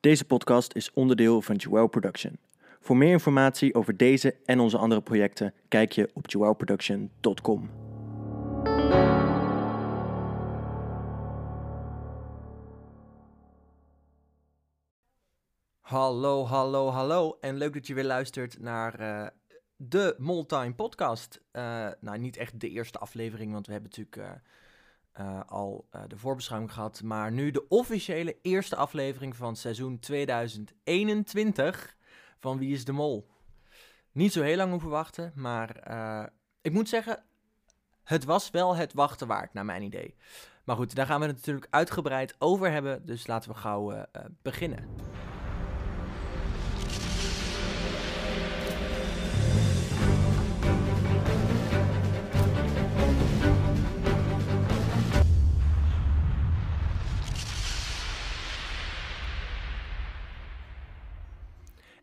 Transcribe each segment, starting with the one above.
Deze podcast is onderdeel van Joel Production. Voor meer informatie over deze en onze andere projecten kijk je op joelproduction.com. Hallo, hallo, hallo. En leuk dat je weer luistert naar eh, de Moltime podcast. Eh, nou, niet echt de eerste aflevering, want we hebben natuurlijk eh, eh, al eh, de voorbeschouwing gehad. Maar nu de officiële eerste aflevering van seizoen 2021 van Wie is de Mol. Niet zo heel lang hoeven wachten, maar eh, ik moet zeggen, het was wel het wachten waard, naar mijn idee. Maar goed, daar gaan we het natuurlijk uitgebreid over hebben, dus laten we gauw beginnen.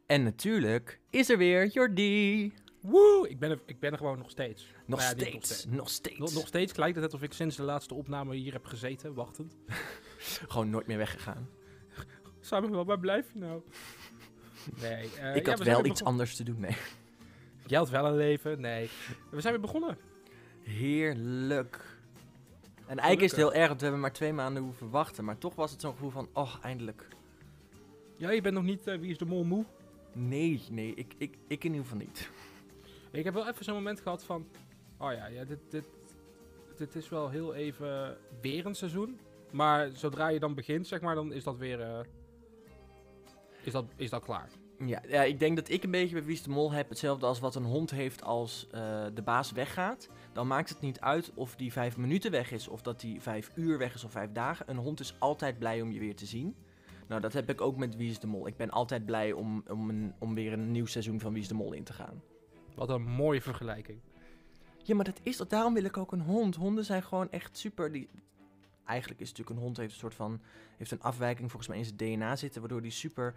En natuurlijk is er weer Jordi. Woe, ik ben, er, ik ben er gewoon nog steeds. Nog Nou ja, niet steeds, nog nog steeds. Nog, nog steeds lijkt het net of ik sinds de laatste opname hier heb gezeten, wachtend. Gewoon nooit meer weggegaan. Samuel, waar blijf je nou? Nee. eh, ik ja, had we wel iets begon- anders te doen, nee. Jij had wel een leven, nee. We zijn weer begonnen. Heerlijk. En eigenlijk is het heel erg, want we hebben maar twee maanden hoeven wachten. Maar toch was het zo'n gevoel van, oh, eindelijk. Ja, je bent nog niet eh, Wie is de Mol moe? Nee, nee, ik, ik, ik in ieder geval niet. Ik heb wel even zo'n moment gehad van... Oh ja, ja dit, dit, dit is wel heel even weer een seizoen. Maar zodra je dan begint, zeg maar, dan is dat weer... eh, is, dat, is dat klaar. Ja, ja, ik denk dat ik een beetje bij Wie de Mol heb hetzelfde als wat een hond heeft als eh, de baas weggaat. Dan maakt het niet uit of die vijf minuten weg is, of dat die vijf uur weg is of vijf dagen. Een hond is altijd blij om je weer te zien. Nou, dat heb ik ook met Wie is de Mol. Ik ben altijd blij om, om, een, om weer een nieuw seizoen van Wie is de Mol in te gaan. Wat een mooie vergelijking. Ja, maar dat is dat. Daarom wil ik ook een hond. Honden zijn gewoon echt super. Die... Eigenlijk is natuurlijk een hond heeft een soort van heeft een afwijking volgens mij in zijn DNA zitten, waardoor die super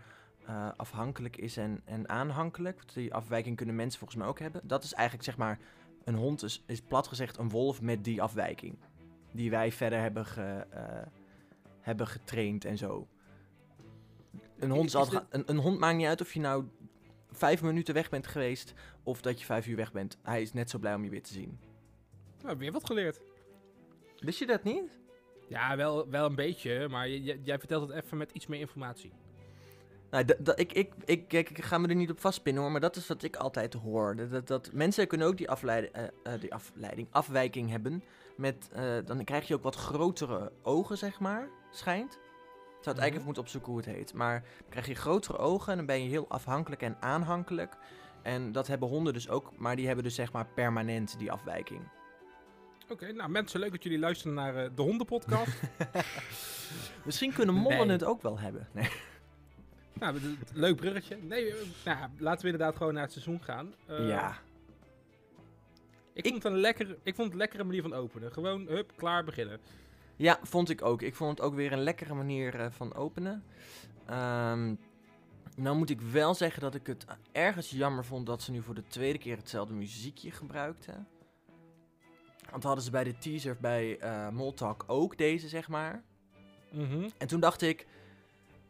eh, afhankelijk is en, en aanhankelijk. Die afwijking kunnen mensen volgens mij ook hebben. Dat is eigenlijk zeg maar een hond is, is plat gezegd een wolf met die afwijking, die wij verder hebben ge, eh, hebben getraind en zo. Een hond, een, een hond maakt niet uit of je nou vijf minuten weg bent geweest of dat je vijf uur weg bent. Hij is net zo blij om je weer te zien. Nou, weer wat geleerd. Wist je dat niet? Ja, wel, wel een beetje, maar j- j- jij vertelt het even met iets meer informatie. Nou, ik, ik, ik, ik, ik ga me er niet op vastpinnen hoor, maar dat is wat ik altijd hoor. Dat, dat, dat mensen kunnen ook die, afleiding, eh, eh, die afleiding, afwijking hebben. Met, eh, dan krijg je ook wat grotere ogen, zeg maar, schijnt. Ik zou het eigenlijk Mhm. even moeten opzoeken hoe het heet. Maar dan krijg je grotere ogen en dan ben je heel afhankelijk en aanhankelijk. En dat hebben honden dus ook, maar die hebben dus zeg maar permanent die afwijking. Oké, nou mensen, leuk dat jullie luisteren naar eh, de hondenpodcast. Misschien kunnen mollen Nee. het ook wel hebben. Nee. nou, leuk bruggetje. Nee, eh, nou, laten we inderdaad gewoon naar het seizoen gaan. Eh, ja. Ik, vond het een lekker, ik vond het een lekkere manier van openen. Gewoon, hup, klaar, beginnen. Ja, vond ik ook. Ik vond het ook weer een lekkere manier eh, van openen. Ehm, nou moet ik wel zeggen dat ik het ergens jammer vond dat ze nu voor de tweede keer hetzelfde muziekje gebruikten. Want hadden ze bij de teaser bij eh Moltalk ook deze, zeg maar. Mhm. En toen dacht ik,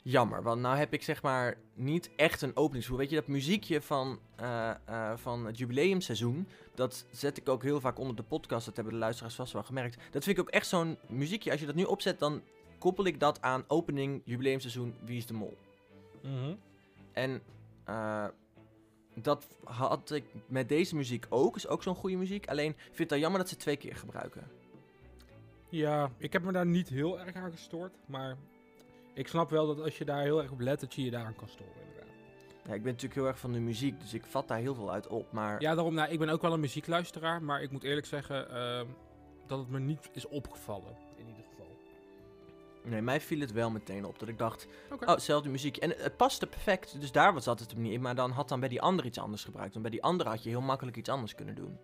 jammer, want nou heb ik zeg maar niet echt een openingsvoer. Weet je, dat muziekje van, eh, eh, van het jubileumseizoen, dat zet ik ook heel vaak onder de podcast. Dat hebben de luisteraars vast wel gemerkt. Dat vind ik ook echt zo'n muziekje. Als je dat nu opzet, dan koppel ik dat aan opening jubileumseizoen Wie is de Mol. Mhm. En eh, dat had ik met deze muziek ook. Is ook zo'n goede muziek. Alleen ik vind het dan jammer dat ze het twee keer gebruiken. Ja, ik heb me daar niet heel erg aan gestoord. Maar ik snap wel dat als je daar heel erg op let, dat je je daaraan kan storen. Inderdaad. Ja, ik ben natuurlijk heel erg van de muziek, dus ik vat daar heel veel uit op. Maar Ja, daarom, nou, ik ben ook wel een muziekluisteraar. Maar ik moet eerlijk zeggen ehm, dat het me niet is opgevallen. In ieder geval. Nee, mij viel het wel meteen op. Dat ik dacht, oh, hetzelfde muziek. En het paste perfect, dus daar zat het hem niet in. Maar dan had dan bij die ander iets anders gebruikt. Want bij die andere had je heel makkelijk iets anders kunnen doen.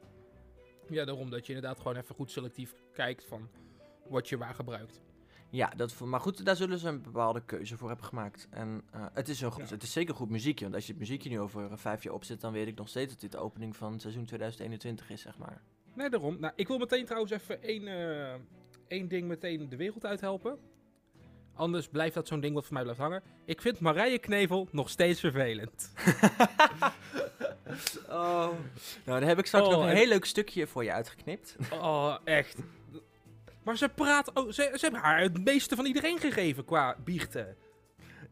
Ja, daarom dat je inderdaad gewoon even goed selectief kijkt van wat je waar gebruikt. Ja, dat, maar goed, daar zullen ze een bepaalde keuze voor hebben gemaakt. En eh, het, is een goed, Ja. het is zeker goed muziekje. Want als je het muziekje nu over eh, vijf jaar opzet, dan weet ik nog steeds dat dit de opening van seizoen 2021 is, zeg maar. Nee, daarom. Nou, ik wil meteen trouwens even één, eh, één ding meteen de wereld uithelpen. Anders blijft dat zo'n ding wat voor mij blijft hangen. Ik vind Marije Knevel nog steeds vervelend. Oh. Nou, dan heb ik straks Oh, nog een en- heel leuk stukje voor je uitgeknipt. Oh, echt. Maar ze praat... Oh, ze, ze hebben haar het meeste van iedereen gegeven qua biechten.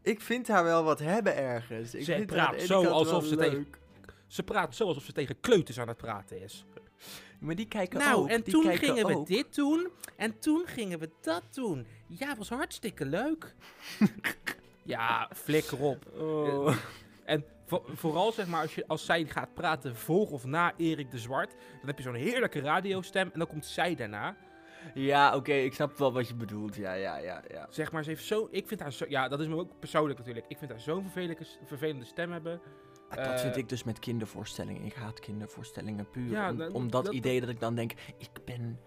Ik vind haar wel wat hebben ergens. Ik vind aan praat zo alsof ze tegen-. Ze praat zo alsof ze tegen kleuters aan het praten is. Maar die kijken Nou, ook. en die toen gingen we ook. dit doen. En toen gingen we dat doen. Ja, was hartstikke leuk. ja, flikker op. Oh. En vo- vooral zeg maar, als, je, als zij gaat praten voor of na Erik de Zwart, dan heb je zo'n heerlijke radiostem en dan komt zij daarna. Ja, oké, ik snap wel wat je bedoelt. Ja, ja, ja, ja. Zeg maar, ze heeft zo, ik vind haar zo, ja, dat is me ook persoonlijk natuurlijk. Ik vind haar zo'n vervelende, vervelende stem hebben. Ah, Dat Eh, vind ik dus met kindervoorstellingen. Ik haat kindervoorstellingen puur. Ja, om, om dat, dat- idee dat ik dan denk, ik ben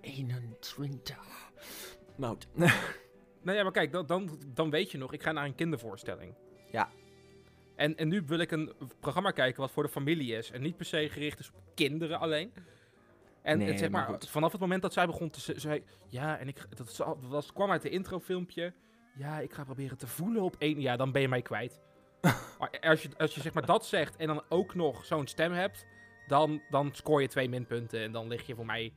21. Mout. Nou ja, maar kijk, dan, dan, dan weet je nog, ik ga naar een kindervoorstelling. Ja. En, en nu wil ik een programma kijken wat voor de familie is. En niet per se gericht is op kinderen alleen. En Nee, zeg maar vanaf het moment dat zij begon te ze- zei, ja, en ik, dat was, kwam uit de introfilmpje. Ja, ik ga proberen te voelen op één. Ja, dan ben je mij kwijt. maar als je, als je zeg maar dat zegt en dan ook nog zo'n stem hebt, dan, dan scoor je twee minpunten. En dan lig je voor mij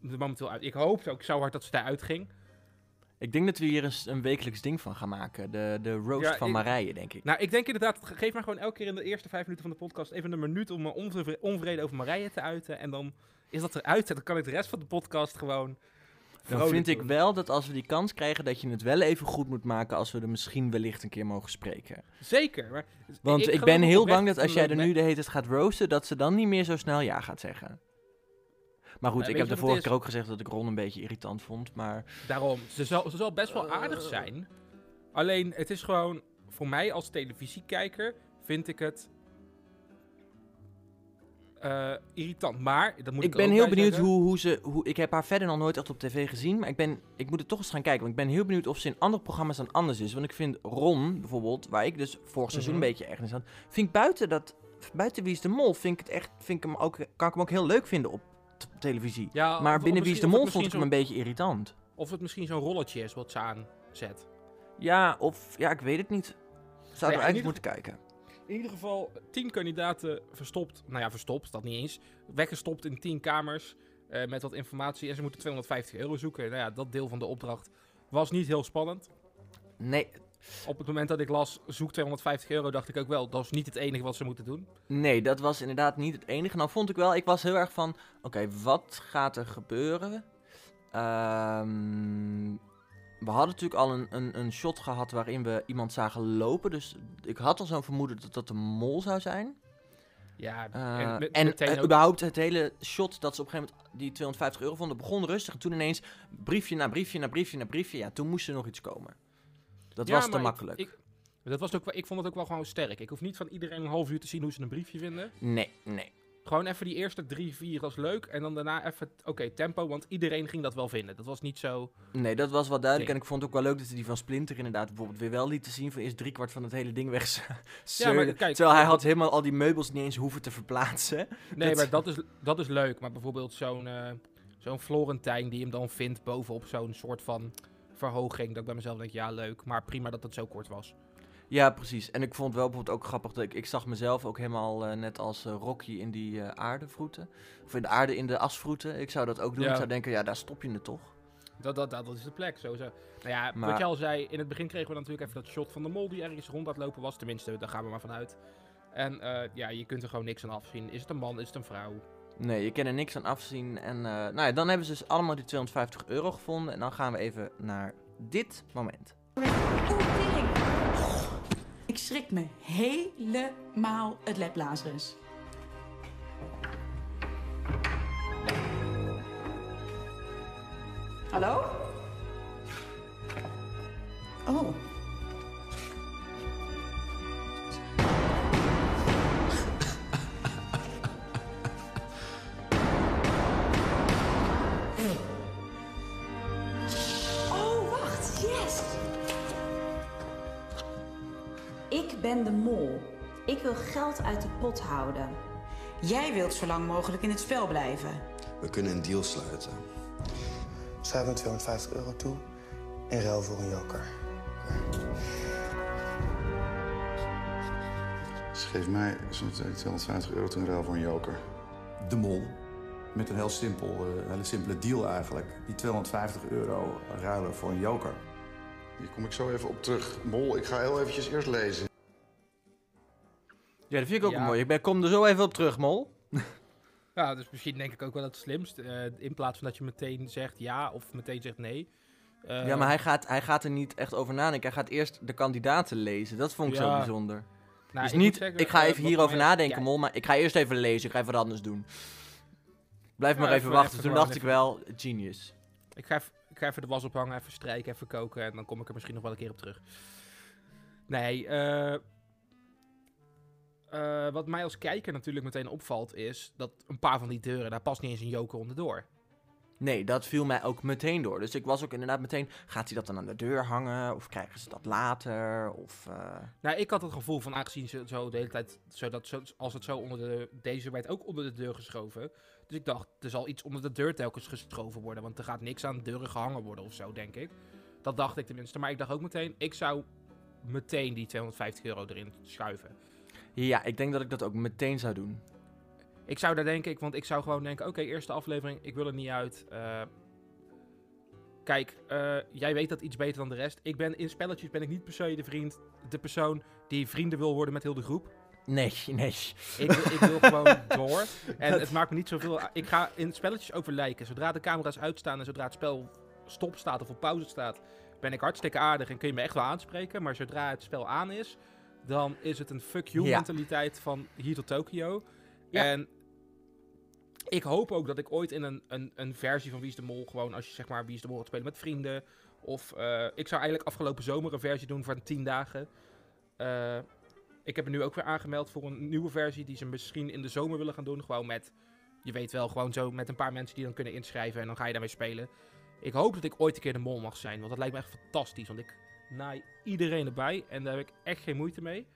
momenteel uit. Ik hoop ook zo hard dat ze daaruit ging. Ik denk dat we hier eens een wekelijks ding van gaan maken. De, de roast Ja, van ik- Marije, denk ik. Nou, ik denk inderdaad, ge- geef maar gewoon elke keer in de eerste vijf minuten van de podcast even een minuut om mijn onvre- onvrede over Marije te uiten. En dan is dat eruit en dan kan ik de rest van de podcast gewoon. Dan vind ik wel dat als we die kans krijgen, dat je het wel even goed moet maken als we er misschien wellicht een keer mogen spreken. Zeker. Maar Want ik, ben heel bang dat als jij er nu de hele tijd gaat roosten, dat ze dan niet meer zo snel ja gaat zeggen. Maar goed, ik heb de vorige keer ook gezegd dat ik Ron een beetje irritant vond, maar... Daarom, ze zal, ze zal best wel aardig Eh. zijn. Alleen, het is gewoon, voor mij als televisiekijker, vind ik het eh, irritant. Maar, dat moet ik Ik ben ook heel benieuwd hoe, hoe ze... Hoe, ik heb haar verder nog nooit echt op tv gezien, maar ik, ben, ik moet het toch eens gaan kijken. Want ik ben heel benieuwd of ze in andere programma's dan anders is. Want ik vind Ron, bijvoorbeeld, waar ik dus vorig seizoen Mhm. een beetje erg in zat... Vind ik buiten dat... Buiten Wie is de Mol vind ik het echt... Vind ik hem ook, kan ik hem ook heel leuk vinden op televisie. Ja, maar binnen Wie is de Mol het vond ik hem een beetje irritant. Of het misschien zo'n rolletje is wat ze aanzet. Ja, of... Ja, ik weet het niet. Zouden Ja, we in eigenlijk ieder moeten kijken. In ieder geval, tien kandidaten verstopt. Nou ja, verstopt, dat niet eens. Weggestopt in tien kamers. eh, met wat informatie. En ze moeten 250 euro zoeken. Nou ja, dat deel van de opdracht was niet heel spannend. Nee, Op het moment dat ik las, zoek 250 euro, dacht ik ook wel, dat is niet het enige wat ze moeten doen. Nee, dat was inderdaad niet het enige. Nou vond ik wel, ik was heel erg van, oké, wat gaat er gebeuren? Ehm, we hadden natuurlijk al een, een, een shot gehad waarin we iemand zagen lopen. Dus ik had al zo'n vermoeden dat dat de mol zou zijn. Ja, Eh, en, met- en eh, überhaupt het hele shot dat ze op een gegeven moment die 250 euro vonden, begon rustig. En toen ineens briefje na briefje na briefje na briefje. Ja, toen moest er nog iets komen. Dat Ja, was te ik- makkelijk. Ik, dat was ook, wel- ik vond het ook wel gewoon sterk. Ik hoef niet van iedereen een half uur te zien hoe ze een briefje vinden. Nee, nee. Gewoon even die eerste drie, vier was leuk. En dan daarna even, oké, tempo. Want iedereen ging dat wel vinden. Dat was niet zo... Nee, dat was wel duidelijk. En ik vond het ook wel leuk dat ze die van Splinter inderdaad bijvoorbeeld weer wel lieten zien. Van eerst driekwart van het hele ding weg. Ja, maar kijk, Terwijl hij had helemaal al die meubels niet eens hoeven te verplaatsen. Nee, Dat- maar dat is, dat is leuk. Maar bijvoorbeeld zo'n eh, zo'n Florentijn die hem dan vindt bovenop zo'n soort van verhoging. Dat ik bij mezelf denk, ja, leuk. Maar prima dat het zo kort was. Ja, precies. En ik vond wel bijvoorbeeld ook grappig dat ik, ik zag mezelf ook helemaal eh, net als eh, Rocky in die eh aardevroeten. Of in de aarde in de asvroeten. Ik zou dat ook doen. Ja. Ik zou denken, ja, daar stop je het toch. Dat, dat, dat is de plek, sowieso. Nou ja, Maar- wat je al zei, in het begin kregen we natuurlijk even dat shot van de mol die ergens rond aan het lopen was. Tenminste, daar gaan we maar vanuit. En ja, je kunt er gewoon niks aan afzien. Is het een man, is het een vrouw? Nee, je kan er niks aan afzien. En eh, nou ja, dan hebben ze dus allemaal die 250 euro gevonden. En dan gaan we even naar dit moment. Ik schrik me helemaal het led Lazarus. Hallo? Oh, ben de mol. Ik wil geld uit de pot houden. Jij wilt zo lang mogelijk in het spel blijven. We kunnen een deal sluiten. Schrijf me 250 euro toe in ruil voor een joker. Ze geeft mij zo'n 250 euro ten ruil voor een joker. De Mol. Met een heel simpel, eh, hele simpele deal eigenlijk. Die 250 euro ruilen voor een joker. Hier kom ik zo even op terug. Mol, ik ga heel eventjes eerst lezen. Ja, dat vind ik ook Ja. mooi. Ik ben, kom er zo even op terug, Mol. Ja, dus misschien denk ik ook wel het slimst. eh, in plaats van dat je meteen zegt ja of meteen zegt nee. Eh, ja, maar hij gaat, hij gaat er niet echt over nadenken. Hij gaat eerst de kandidaten lezen. Dat vond ik zo bijzonder. nou, dus ik niet, zeggen, ik ga eh, even hierover mij nadenken, Mol, maar ik ga eerst even lezen. Ik ga even wat anders doen. Blijf maar even, even- wachten. even Toen dacht ik wel, genius. Ik ga, even, ik ga even de was ophangen, even strijken, even koken en dan kom ik er misschien nog wel een keer op terug. Nee, eh, eh, wat mij als kijker natuurlijk meteen opvalt is dat een paar van die deuren, daar past niet eens een joker onderdoor. Nee, dat viel mij ook meteen door. Dus ik was ook inderdaad meteen, gaat hij dat dan aan de deur hangen? Of krijgen ze dat later? Of, eh, Nou, ik had het gevoel van aangezien ze zo de hele tijd, zodat zo, als het zo onder de, deze werd ook onder de deur geschoven. Dus ik dacht, er zal iets onder de deur telkens geschoven worden, want er gaat niks aan de deuren gehangen worden of zo, denk ik. Dat dacht ik tenminste, maar ik dacht ook meteen, ik zou meteen die 250 euro erin schuiven. Ja, ik denk dat ik dat ook meteen zou doen. Ik zou daar denk ik, want ik zou gewoon denken, oké, eerste aflevering, ik wil er niet uit. Eh, kijk, eh, jij weet dat iets beter dan de rest. Ik ben in spelletjes ben ik niet per se de vriend, de persoon die vrienden wil worden met heel de groep. Nee, nee. Ik, wil- ik wil gewoon door. En het maakt me niet zoveel. Ik ga in spelletjes over lijken. Zodra de camera's uitstaan en zodra het spel stop staat of op pauze staat, ben ik hartstikke aardig en kun je me echt wel aanspreken. Maar zodra het spel aan is, dan is het een fuck you Ja. mentaliteit van hier tot Tokio. Ja. En ik hoop ook dat ik ooit in een, een, een versie van Wie is de Mol, gewoon als je zeg maar Wie is de Mol gaat spelen met vrienden. Of eh, ik zou eigenlijk afgelopen zomer een versie doen van 10 dagen. Eh, ik heb me nu ook weer aangemeld voor een nieuwe versie die ze misschien in de zomer willen gaan doen. Gewoon met, je weet wel, gewoon zo met een paar mensen die dan kunnen inschrijven en dan ga je daarmee spelen. Ik hoop dat ik ooit een keer de mol mag zijn, want dat lijkt me echt fantastisch. Want ik naai iedereen erbij en daar heb ik echt geen moeite mee.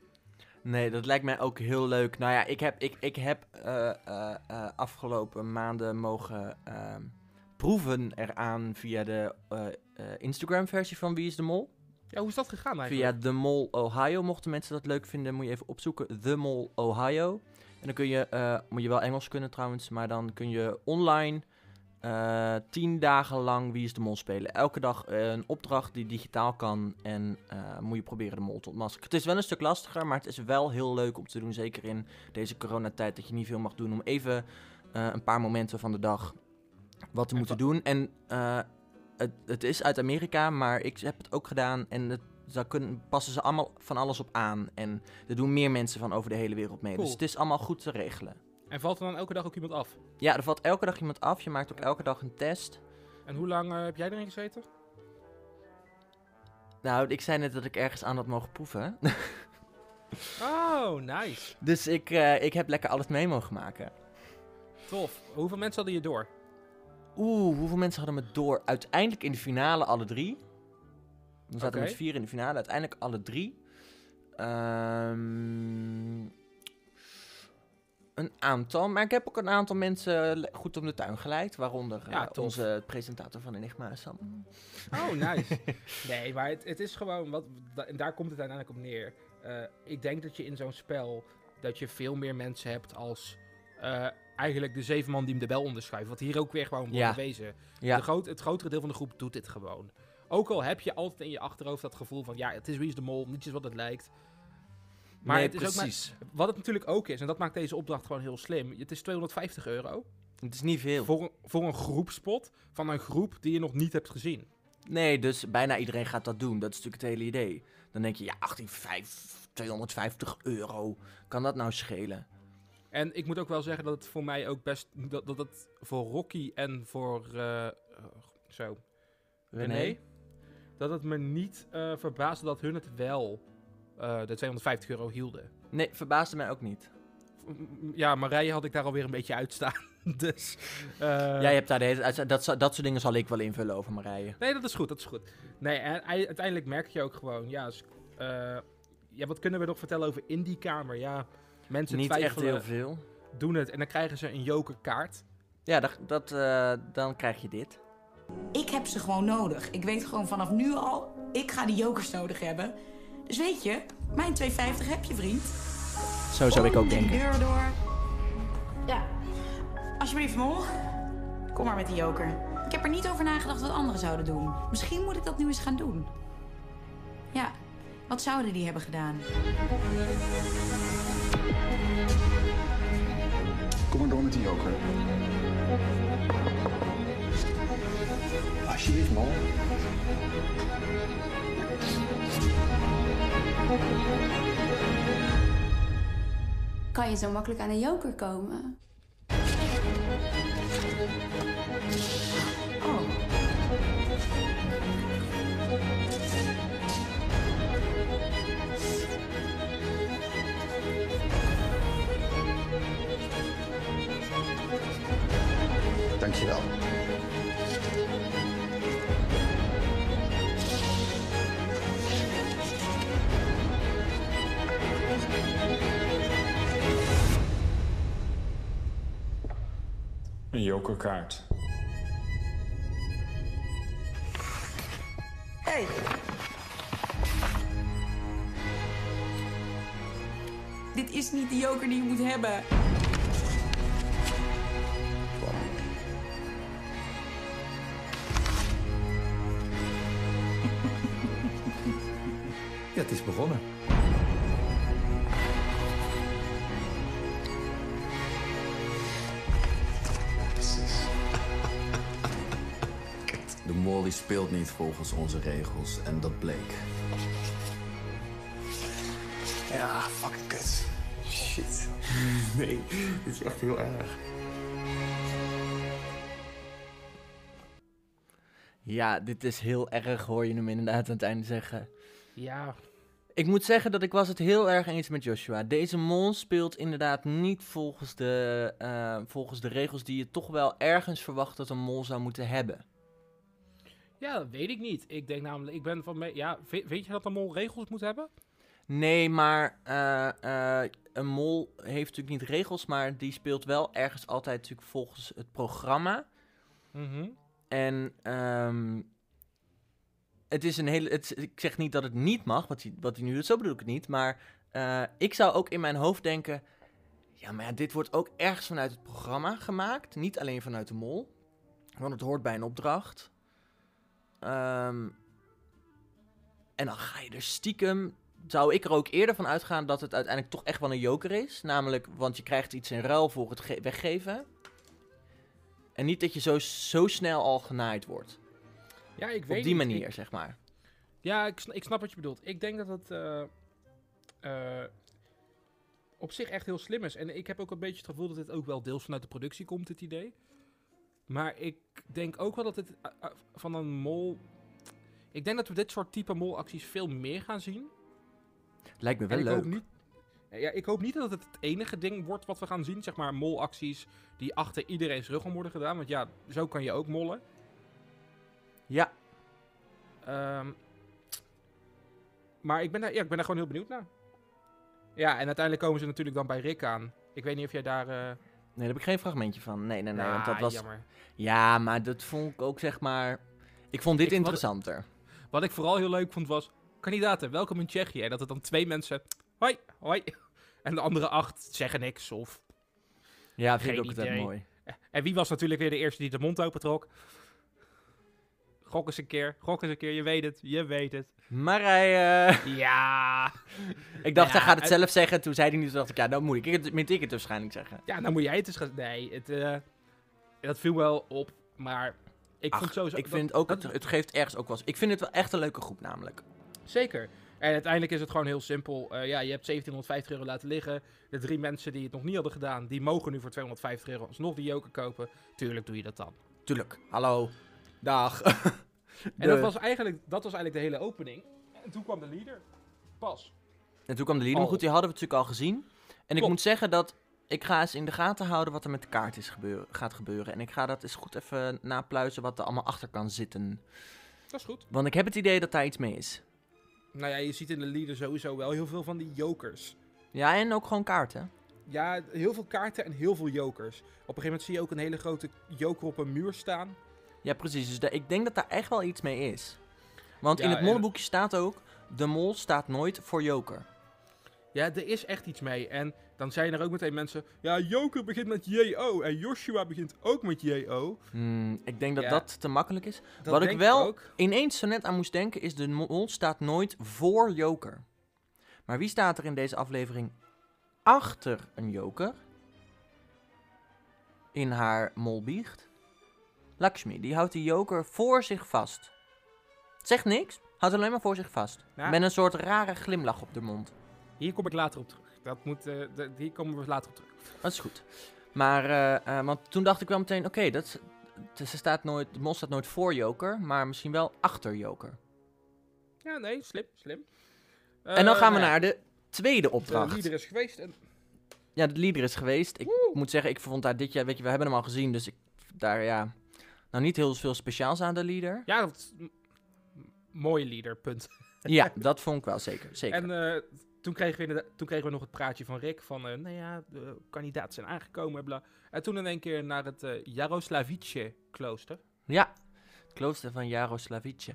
Nee, dat lijkt mij ook heel leuk. Nou ja, ik heb, ik, ik heb eh, eh, eh, afgelopen maanden mogen ehm, proeven eraan via de Instagram-versie van Wie is de Mol. Ja, hoe is dat gegaan Via eigenlijk? The Mol Ohio. Mochten mensen dat leuk vinden, moet je even opzoeken. The Mol Ohio. En dan kun je, moet je wel Engels kunnen trouwens, maar dan kun je online eh, tien dagen lang Wie is de Mol spelen. Elke dag eh, een opdracht die digitaal kan en eh, moet je proberen de mol te ontmaskeren. Het is wel een stuk lastiger, maar het is wel heel leuk om te doen. Zeker in deze coronatijd dat je niet veel mag doen. Om even een paar momenten van de dag wat te En moeten doen. En het, het is uit Amerika, maar ik heb het ook gedaan. En het, daar kunnen, passen ze allemaal van alles op aan. En er doen meer mensen van over de hele wereld mee. Cool. Dus het is allemaal goed te regelen. En valt er dan elke dag ook iemand af? Ja, er valt elke dag iemand af. Je maakt ook elke dag een test. En hoe lang eh, heb jij erin gezeten? Nou, ik zei net dat ik ergens aan had mogen proeven. Oh, nice. dus ik, eh, ik heb lekker alles mee mogen maken. Tof. Hoeveel mensen hadden je door? Oeh, hoeveel mensen hadden me door? Uiteindelijk in de finale alle drie. We zaten met vier in de finale. Uiteindelijk alle drie. Ehm, een aantal. Maar ik heb ook een aantal mensen le- goed om de tuin geleid. Waaronder eh, Ja, onze presentator van Enigma, Sam. Oh, nice. nee, maar het, het is gewoon, wat, en daar komt het uiteindelijk op neer. Eh, ik denk dat je in zo'n spel, dat je veel meer mensen hebt als eh, eigenlijk de zeven man die hem de bel onderschuiven. Wat hier ook weer gewoon wordt Ja. bewezen. Ja, De groot, het grotere deel van de groep doet dit gewoon. Ook al heb je altijd in je achterhoofd dat gevoel van, ja, het is wie is de mol, niets is wat het lijkt. Maar nee, het is ook maar, precies. wat het natuurlijk ook is, en dat maakt deze opdracht gewoon heel slim. Het is 250 euro Het is niet veel. voor een, voor een groepspot van een groep die je nog niet hebt gezien. Nee, dus bijna iedereen gaat dat doen. Dat is natuurlijk het hele idee. Dan denk je, ja, 18,5, 250 euro. Kan dat nou schelen? En ik moet ook wel zeggen dat het voor mij ook best. dat, dat het voor Rocky en voor. eh, zo. René. Dat het me niet eh verbaasde dat hun het wel. Eh, de 250 euro hielden. Nee, verbaasde mij ook niet. Ja, Marije had ik daar alweer een beetje uitstaan. dus. eh, Jij hebt daar de hele, dat, dat soort dingen zal ik wel invullen over Marije. Nee, dat is goed, dat is goed. Nee, en ei- uiteindelijk merk je ook gewoon. Ja, eh, ja wat kunnen we nog vertellen over in die kamer? Ja, mensen Niet echt twijfelen, heel veel. doen het en dan krijgen ze een jokerkaart. Ja, dat, dat, eh, dan krijg je dit. Ik heb ze gewoon nodig. Ik weet gewoon vanaf nu al, ik ga die jokers nodig hebben. Dus weet je, mijn 2,50 heb je, vriend. Zo zou ik ook denken. deur door. Ja, alsjeblieft, Mol. Kom maar met die joker. Ik heb er niet over nagedacht wat anderen zouden doen. Misschien moet ik dat nu eens gaan doen. Ja, wat zouden die hebben gedaan? Kom maar door met die joker. Alsjeblieft, man. Kan je zo makkelijk aan een joker komen? Jokerkaart. hey. Dit is niet de joker die je moet hebben. Ja, het is begonnen. Die speelt niet volgens onze regels en dat bleek. Ja, fucking kut. Shit. Nee, dit is echt heel erg. Ja, dit is heel erg, hoor je hem inderdaad aan het einde zeggen. Ja, Ik moet zeggen dat ik was het heel erg eens met Joshua. Deze mol speelt inderdaad niet volgens de, eh, volgens de regels die je toch wel ergens verwacht dat een mol zou moeten hebben. Ja, dat weet ik niet. Ik denk namelijk, ik ben van me. Ja, weet je dat een mol regels moet hebben? Nee, maar eh, eh, een mol heeft natuurlijk niet regels, maar die speelt wel ergens altijd natuurlijk volgens het programma. Mhm. En ehm, het is een hele. Het, ik zeg niet dat het niet mag, wat hij, wat hij nu doet, zo bedoel ik het niet. Maar eh, ik zou ook in mijn hoofd denken. Ja, maar ja, dit wordt ook ergens vanuit het programma gemaakt. Niet alleen vanuit de mol. Want het hoort bij een opdracht. Ehm, en dan ga je er stiekem. Zou ik er ook eerder van uitgaan dat het uiteindelijk toch echt wel een joker is. Namelijk, want je krijgt iets in ruil voor het ge- weggeven. En niet dat je zo, zo snel al genaaid wordt. Ja, ik weet Op die niet. manier, Ik- zeg maar. ja, ik, ik snap wat je bedoelt. Ik denk dat het eh, eh, op zich echt heel slim is. En ik heb ook een beetje het gevoel dat dit ook wel deels vanuit de productie komt, dit idee. Maar ik denk ook wel dat het eh, eh, van een mol... Ik denk dat we dit soort type molacties veel meer gaan zien. Lijkt me wel en ik leuk. hoop niet... Ja, ik hoop niet dat het het enige ding wordt wat we gaan zien. Zeg maar molacties die achter iedereen's rug om worden gedaan. Want ja, zo kan je ook mollen. Ja, Ehm, maar ik ben, daar, ja, ik ben daar gewoon heel benieuwd naar. Ja, en uiteindelijk komen ze natuurlijk dan bij Rick aan. Ik weet niet of jij daar... eh nee, daar heb ik geen fragmentje van. Nee, nee, nee. want dat was... jammer. Ja, maar dat vond ik ook, zeg maar... Ik vond dit Ik- interessanter. Wat ik vooral heel leuk vond was... Kandidaten, welkom in Tsjechië. En dat er dan twee mensen... Hoi, hoi. En de andere acht zeggen niks. Of... Ja, vind ik ook idee. mooi. En wie was natuurlijk weer de eerste die de mond open trok? Gok eens een keer. Gok eens een keer. Je weet het. Je weet het. Marije! Ja. Ik dacht, Ja, hij gaat het zelf zeggen. Toen zei hij niet, toen dacht ik, ja, dan moet ik het, moet ik het waarschijnlijk zeggen. Ja, dan moet jij het eens gaan... Nee, het, eh, dat viel wel op. Maar ik Ach, vond sowieso... Ik dat- vind ook, dat- het, het geeft ergens ook wel... Ik vind het wel echt een leuke groep namelijk. Zeker. En uiteindelijk is het gewoon heel simpel. Eh, ja, je hebt 1750 euro laten liggen. De drie mensen die het nog niet hadden gedaan, die mogen nu voor 250 euro alsnog die joker kopen. Tuurlijk doe je dat dan. Tuurlijk. Hallo. Dag. En dat was, eigenlijk, dat was eigenlijk de hele opening. En toen kwam de leader. Pas. En toen kwam de leader. Maar goed, die hadden we natuurlijk al gezien. En ik moet zeggen dat ik ga eens in de gaten houden wat er met de kaart is gebeur gaat gebeuren. En ik ga dat eens goed even napluizen wat er allemaal achter kan zitten. Dat is goed. Want ik heb het idee dat daar iets mee is. Nou ja, je ziet in de leader sowieso wel heel veel van die jokers. Ja, en ook gewoon kaarten. Ja, heel veel kaarten en heel veel jokers. Op een gegeven moment zie je ook een hele grote joker op een muur staan. Ja, precies. Dus ik denk dat daar echt wel iets mee is. Want in het en- mollenboekje staat ook... De mol staat nooit voor joker. Ja, er is echt iets mee. En dan zijn er ook meteen mensen... Ja, Joker begint met J-O. En Joshua begint ook met J-O. Hmm, ik denk dat Ja. dat te makkelijk is. Dat Wat ik wel ineens zo net aan moest denken... is de mol staat nooit voor joker. Maar wie staat er in deze aflevering achter een joker? In haar molbiecht? Lakshmi, die houdt die joker voor zich vast. Zegt niks, houdt alleen maar voor zich vast. Ja. Met een soort rare glimlach op de mond. Hier kom ik later op terug. Dat moet, eh, de- hier komen we later op terug. Dat is goed. Maar, eh, eh, want toen dacht ik wel meteen, oké, dat ze staat nooit, de mol staat nooit voor Joker, maar misschien wel achter Joker. Ja, nee, slim, slim. en dan gaan we nou naar de tweede De opdracht. leader is geweest. En Ja, de leader is geweest. Ik moet zeggen, ik vond daar dit jaar, weet je, we hebben hem al gezien, dus ik, daar, ja, nou niet heel veel speciaals aan de leader. ja, dat is m- mooie leader, punt. Ja, dat vond ik wel zeker, zeker. En eh, toen, kregen we toen kregen we nog het praatje van Rick van... eh, nou ja, de kandidaten zijn aangekomen, bla. En toen in één keer naar het eh Jaroslavice klooster. Ja, het klooster van Jaroslavice.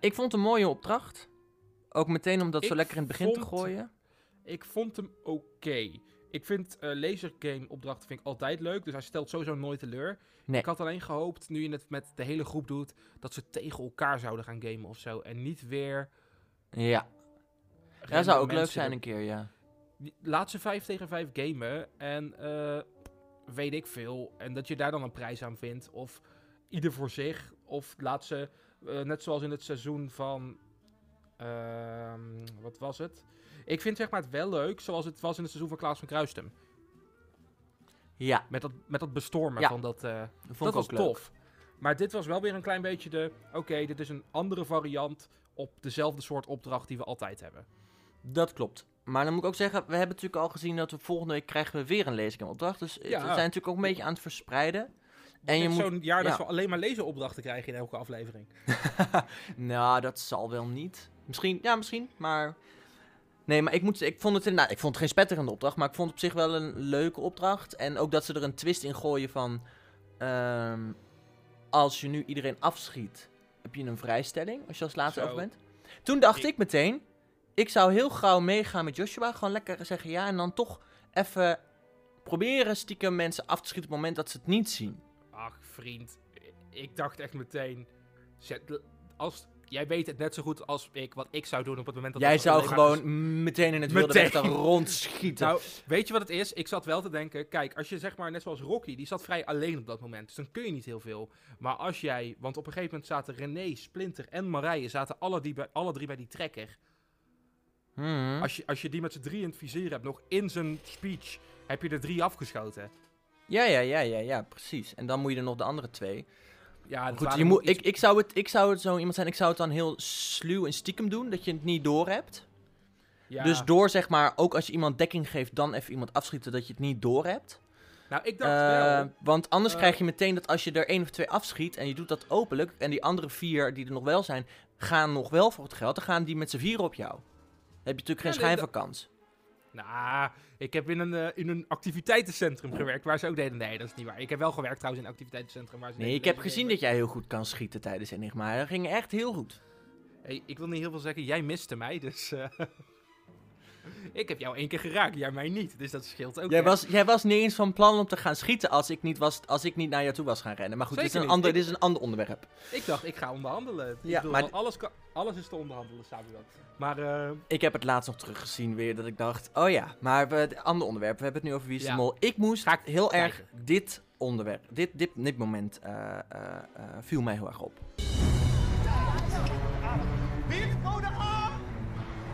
Ik vond een mooie opdracht. Ook meteen om dat zo lekker in het begin te gooien. Ik vond hem oké. Ik vind eh lasergame opdrachten vind ik altijd leuk, dus hij stelt sowieso nooit teleur. Nee. Ik had alleen gehoopt, nu je het met de hele groep doet, dat ze tegen elkaar zouden gaan gamen of zo. En niet weer... Ja, dat zou ook leuk zijn een keer, ja. Laat ze 5 tegen 5 gamen en eh, weet ik veel. En dat je daar dan een prijs aan vindt. Of ieder voor zich. Of laat ze, eh, net zoals in het seizoen van... ehm, wat was het? Ik vind zeg maar het wel leuk zoals het was in het seizoen van Klaas van Kruistem. Ja, Met dat, met dat bestormen Ja, van dat... eh, dat vond dat ik was leuk. tof. Maar dit was wel weer een klein beetje de... Oké, dit is een andere variant op dezelfde soort opdracht die we altijd hebben. Dat klopt. Maar dan moet ik ook zeggen, we hebben natuurlijk al gezien dat we volgende week krijgen we weer een leesgameopdracht. Dus het- Ja. we zijn natuurlijk ook een beetje aan het verspreiden. En je moet... zo'n jaar dat ja. we alleen maar lezenopdrachten krijgen in elke aflevering. nou, dat zal wel niet. Misschien, ja, misschien, maar... Nee, maar ik, moet, ik vond het inderdaad, ik vond het geen spetterende opdracht, maar ik vond het op zich wel een leuke opdracht. En ook dat ze er een twist in gooien van, ehm, als je nu iedereen afschiet, heb je een vrijstelling, als je als laatste over bent. Toen dacht Ik- ik meteen, ik zou heel gauw meegaan met Joshua, gewoon lekker zeggen ja, en dan toch even proberen stiekem mensen af te schieten op het moment dat ze het niet zien. Ach, vriend. Ik dacht echt meteen... zet- Als, jij weet het net zo goed als ik wat ik zou doen op het moment dat... Jij zou gewoon meteen in het wilde weg rondschieten. Nou, weet je wat het is? Ik zat wel te denken, kijk, als je zeg maar net zoals Rocky, die zat vrij alleen op dat moment, dus dan kun je niet heel veel. Maar als jij, want op een gegeven moment zaten René, Splinter en Marije, zaten alle, die bij, alle drie bij die trekker. Mhm. Als je, als je die met z'n drie in het vizier hebt, nog in zijn speech, heb je er drie afgeschoten. Ja, ja, ja, ja, ja, precies. En dan moet je er nog de andere twee. Ja, Goed, je moet, iets- ik, ik, zou het, ik zou het zo iemand zijn, ik zou het dan heel sluw en stiekem doen, dat je het niet door hebt. ja. Dus door zeg maar, ook als je iemand dekking geeft, dan even iemand afschieten, dat je het niet door hebt. Nou, ik dacht Eh, wel... want anders eh, krijg je meteen dat als je er één of twee afschiet en je doet dat openlijk, en die andere vier die er nog wel zijn, gaan nog wel voor het geld, dan gaan die met z'n vier op jou. Dan heb je natuurlijk geen Ja, schijn van kans. Nou, ik heb in een, eh, in een activiteitencentrum gewerkt waar ze ook deden. Nee, dat is niet waar. Ik heb wel gewerkt trouwens in een activiteitencentrum waar ze Nee, ik heb gezien dat jij heel goed kan schieten tijdens Enigma. Dat ging echt heel goed. Hey, ik wil niet heel veel zeggen, jij miste mij, dus... eh, ik heb jou één keer geraakt, jij mij niet. Dus dat scheelt ook. Jij was, jij was niet eens van plan om te gaan schieten als ik niet, was, als ik niet naar jou toe was gaan rennen. Maar goed, dit is, een ander, Ik- dit is een ander onderwerp. Ik dacht, ik ga onderhandelen. Ik Ja, bedoel, maar- alles, kan, alles is te onderhandelen, Samuel. Maar eh, Ik heb het laatst nog teruggezien weer, dat ik dacht, oh ja, maar we, het ander onderwerp, we hebben het nu over Wie is de. Mol. Ik moest Ga ik heel erg dit onderwerp, dit, dit, dit moment eh, eh, viel mij heel erg op.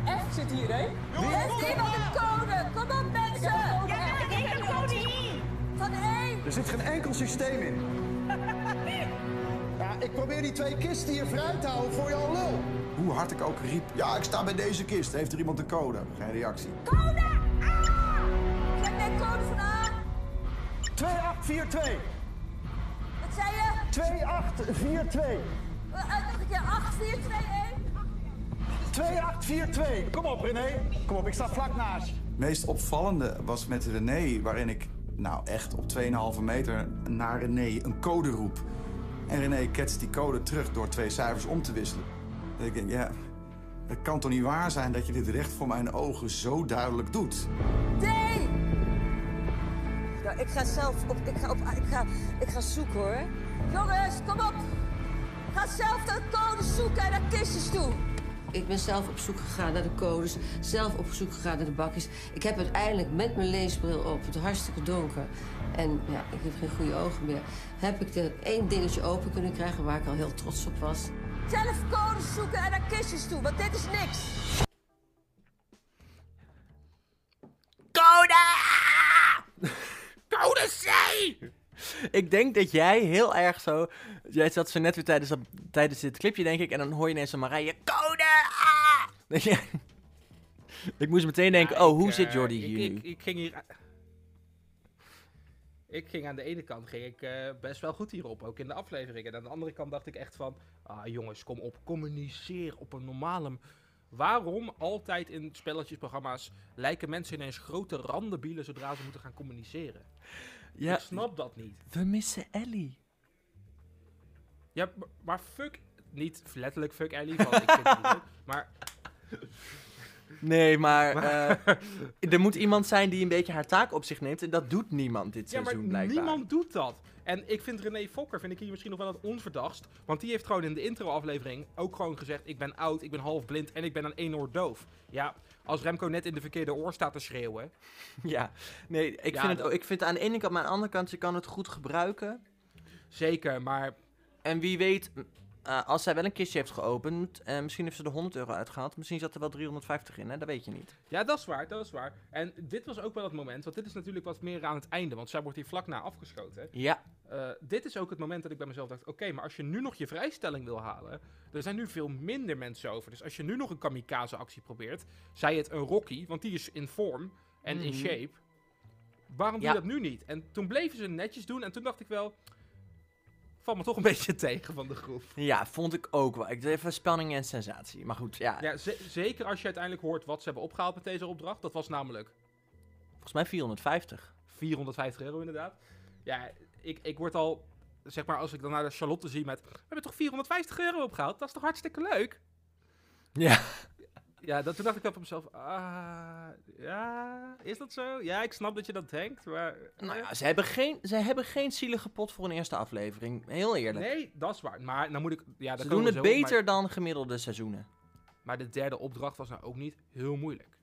F zit hier, hè? Heeft iemand een code? Kom op, mensen! Ja, ik heb een code hier! Van één! Er zit geen enkel systeem in. Ja, ik probeer die twee kisten hier vrij te houden voor jouw lul. Hoe hard ik ook riep, ja, ik sta bij deze kist. Heeft er iemand een code? Geen reactie. Code A! Mij een code van A! 2842. Wat zei je? 2842. Uh, nog een keer 8, 4, 2, 1. 2842. Kom op, René. Kom op, ik sta vlak naast je. Het meest opvallende was met René, waarin ik nou echt op 2,5 meter naar René een code roep. En René ketst die code terug door twee cijfers om te wisselen. En ik denk, ja, het kan toch niet waar zijn dat je dit recht voor mijn ogen zo duidelijk doet? Nee! Nou, ik ga zelf op, ik ga op, ik ga, ik ga zoeken hoor. Jongens, kom op! Ga zelf de code zoeken en naar kistjes toe. Ik ben zelf op zoek gegaan naar de codes, zelf op zoek gegaan naar de bakjes. Ik heb uiteindelijk met mijn leesbril op, het hartstikke donker. En ja, ik heb geen goede ogen meer. Heb ik er één dingetje open kunnen krijgen waar ik al heel trots op was. Zelf codes zoeken en naar kistjes toe, want dit is niks. Code! Code C! Ik denk dat jij heel erg zo... Jij zat zo net weer tijdens, dat, tijdens dit clipje, denk ik. En dan hoor je ineens een Marije... Code! Ah! Dat je- ik moest meteen denken... Ja, oh, ik, hoe eh, zit Jordi ik- hier ik, ging hier... Ik ging aan de ene kant ging ik, eh, best wel goed hierop, ook in de afleveringen. En aan de andere kant dacht ik echt van... Ah jongens, kom op, communiceer op een normale... Waarom altijd in spelletjesprogramma's lijken mensen ineens grote randenbielen zodra ze moeten gaan communiceren? Ja, Ik snap dat niet. we missen Ellie. Ja, maar, maar fuck... Niet letterlijk fuck Ellie, want ik vind het niet leuk. Maar Nee, maar, Maar- eh, er moet iemand zijn die een beetje haar taak op zich neemt. En dat doet niemand dit Ja, maar seizoen blijkbaar. niemand doet dat. En ik vind René Fokker, vind ik hier misschien nog wel het onverdachtst. Want die heeft gewoon in de intro-aflevering ook gewoon gezegd... Ik ben oud, ik ben half blind en ik ben aan één oor doof. Ja, als Remco net in de verkeerde oor staat te schreeuwen... Ja, nee, ik, Ja, vind het, ik vind het aan de ene kant, maar aan de andere kant, ze kan het goed gebruiken. Zeker, maar... En wie weet, eh, als zij wel een kistje heeft geopend, en misschien heeft ze er 100 euro uitgehaald, misschien zat er wel 350 in, hè? dat weet je niet. Ja, dat is waar, dat is waar. En dit was ook wel het moment, want dit is natuurlijk wat meer aan het einde. Want zij wordt hier vlak na afgeschoten. Ja. Eh, dit is ook het moment dat ik bij mezelf dacht... Oké, maar als je nu nog je vrijstelling wil halen... Er zijn nu veel minder mensen over. Dus als je nu nog een kamikaze-actie probeert... Zij het een Rocky, want die is in vorm en in Mhm. shape. Waarom Ja. doe je dat nu niet? En toen bleven ze netjes doen. En toen dacht ik wel... Valt me toch een beetje tegen van de groep. Ja, vond ik ook wel. Ik even spanning en sensatie. Maar goed, ja, Ja, ze- zeker als je uiteindelijk hoort wat ze hebben opgehaald met deze opdracht. Dat was namelijk volgens mij 450. 450 euro inderdaad. Ja, ik, ik word al, zeg maar, als ik dan naar de Charlotte zie met... We hebben toch 450 euro opgehaald? Dat is toch hartstikke leuk? Ja. Ja, dat, toen dacht ik wel van mezelf, ah, ja, is dat zo? Ja, ik snap dat je dat denkt, maar... Nou ja, ze hebben, geen, ze hebben geen zielige pot voor een eerste aflevering. Heel eerlijk. Nee, dat is waar. Maar dan moet ik... Ja, ze doen het zo op, beter maar, dan gemiddelde seizoenen. maar de derde opdracht was nou ook niet heel moeilijk.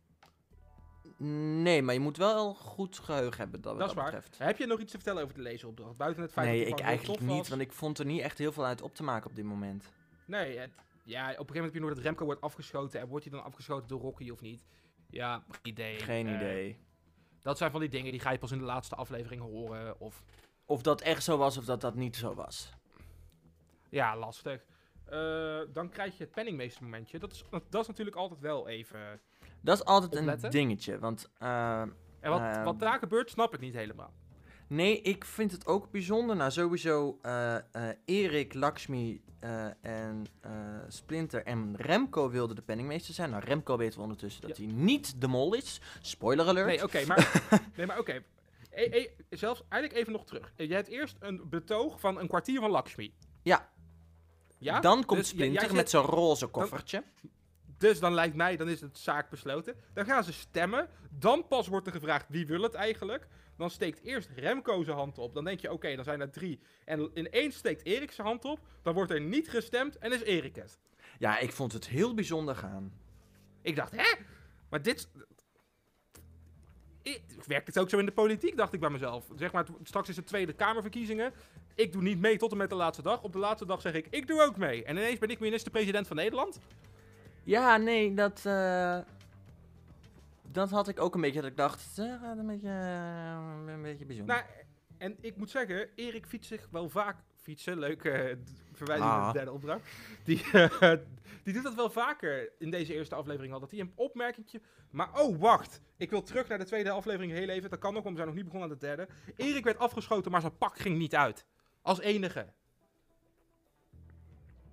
Nee, maar je moet wel goed geheugen hebben dat, Dat dat waar. betreft. Heb je nog iets te vertellen over de leesopdracht? Buiten het feit Nee, dat ik het heel eigenlijk niet, was? want ik vond er niet echt heel veel uit op te maken op dit moment. Nee, het- ja, op een gegeven moment heb je nog dat Remco wordt afgeschoten. En wordt hij dan afgeschoten door Rocky of niet? Ja, geen idee. Geen Eh, idee. Dat zijn van die dingen die ga je pas in de laatste aflevering horen. Of Of dat echt zo was of dat dat niet zo was. ja, lastig. Eh, dan krijg je het penningmeestermomentje. Dat is, dat is natuurlijk altijd wel even... Dat is altijd Opletten. een dingetje, want... eh, En wat, eh, wat daar gebeurt, snap ik niet helemaal. Nee, ik vind het ook bijzonder. Nou, sowieso eh, Erik, Lakshmi eh, en Splinter en Remco wilden de penningmeester zijn. Nou, Remco weten we ondertussen dat hij niet de mol is. Spoiler alert. Nee, oké, maar... nee, maar oké. E- e- zelfs eigenlijk even nog terug. Je hebt eerst een betoog van een kwartier van Lakshmi. Ja. Ja? Dan komt Dus Splinter met zijn roze koffertje. Dus dan lijkt mij, dan is het zaak besloten. Dan gaan ze stemmen. Dan pas wordt er gevraagd wie wil het eigenlijk. Dan steekt eerst Remco zijn hand op. Dan denk je, oké, dan zijn er drie. En ineens steekt Erik zijn hand op. Dan wordt er niet gestemd en is Erik het. Ja, ik vond het heel bijzonder gaan. Ik dacht, hè? Maar dit... Werkt het ook zo in de politiek, dacht ik bij mezelf. Zeg maar, straks is het Tweede Kamerverkiezingen. Ik doe niet mee tot en met de laatste dag. Op de laatste dag zeg ik, ik doe ook mee. En ineens ben ik minister-president van Nederland. Ja, nee, dat... eh, dat had ik ook een beetje. Dat ik dacht, eh, gaat een beetje, eh, een beetje bijzonder. Nou, en ik moet zeggen, Erik fietst zich wel vaak fietsen. Leuk eh, verwijzing naar Ah. de derde opdracht. Die, die doet dat wel vaker in deze eerste aflevering al. Dat hij een opmerkingje... Maar oh, wacht. Ik wil terug naar de tweede aflevering heel even. Dat kan nog, want we zijn nog niet begonnen aan de derde. Erik werd afgeschoten, maar zijn pak ging niet uit. Als enige.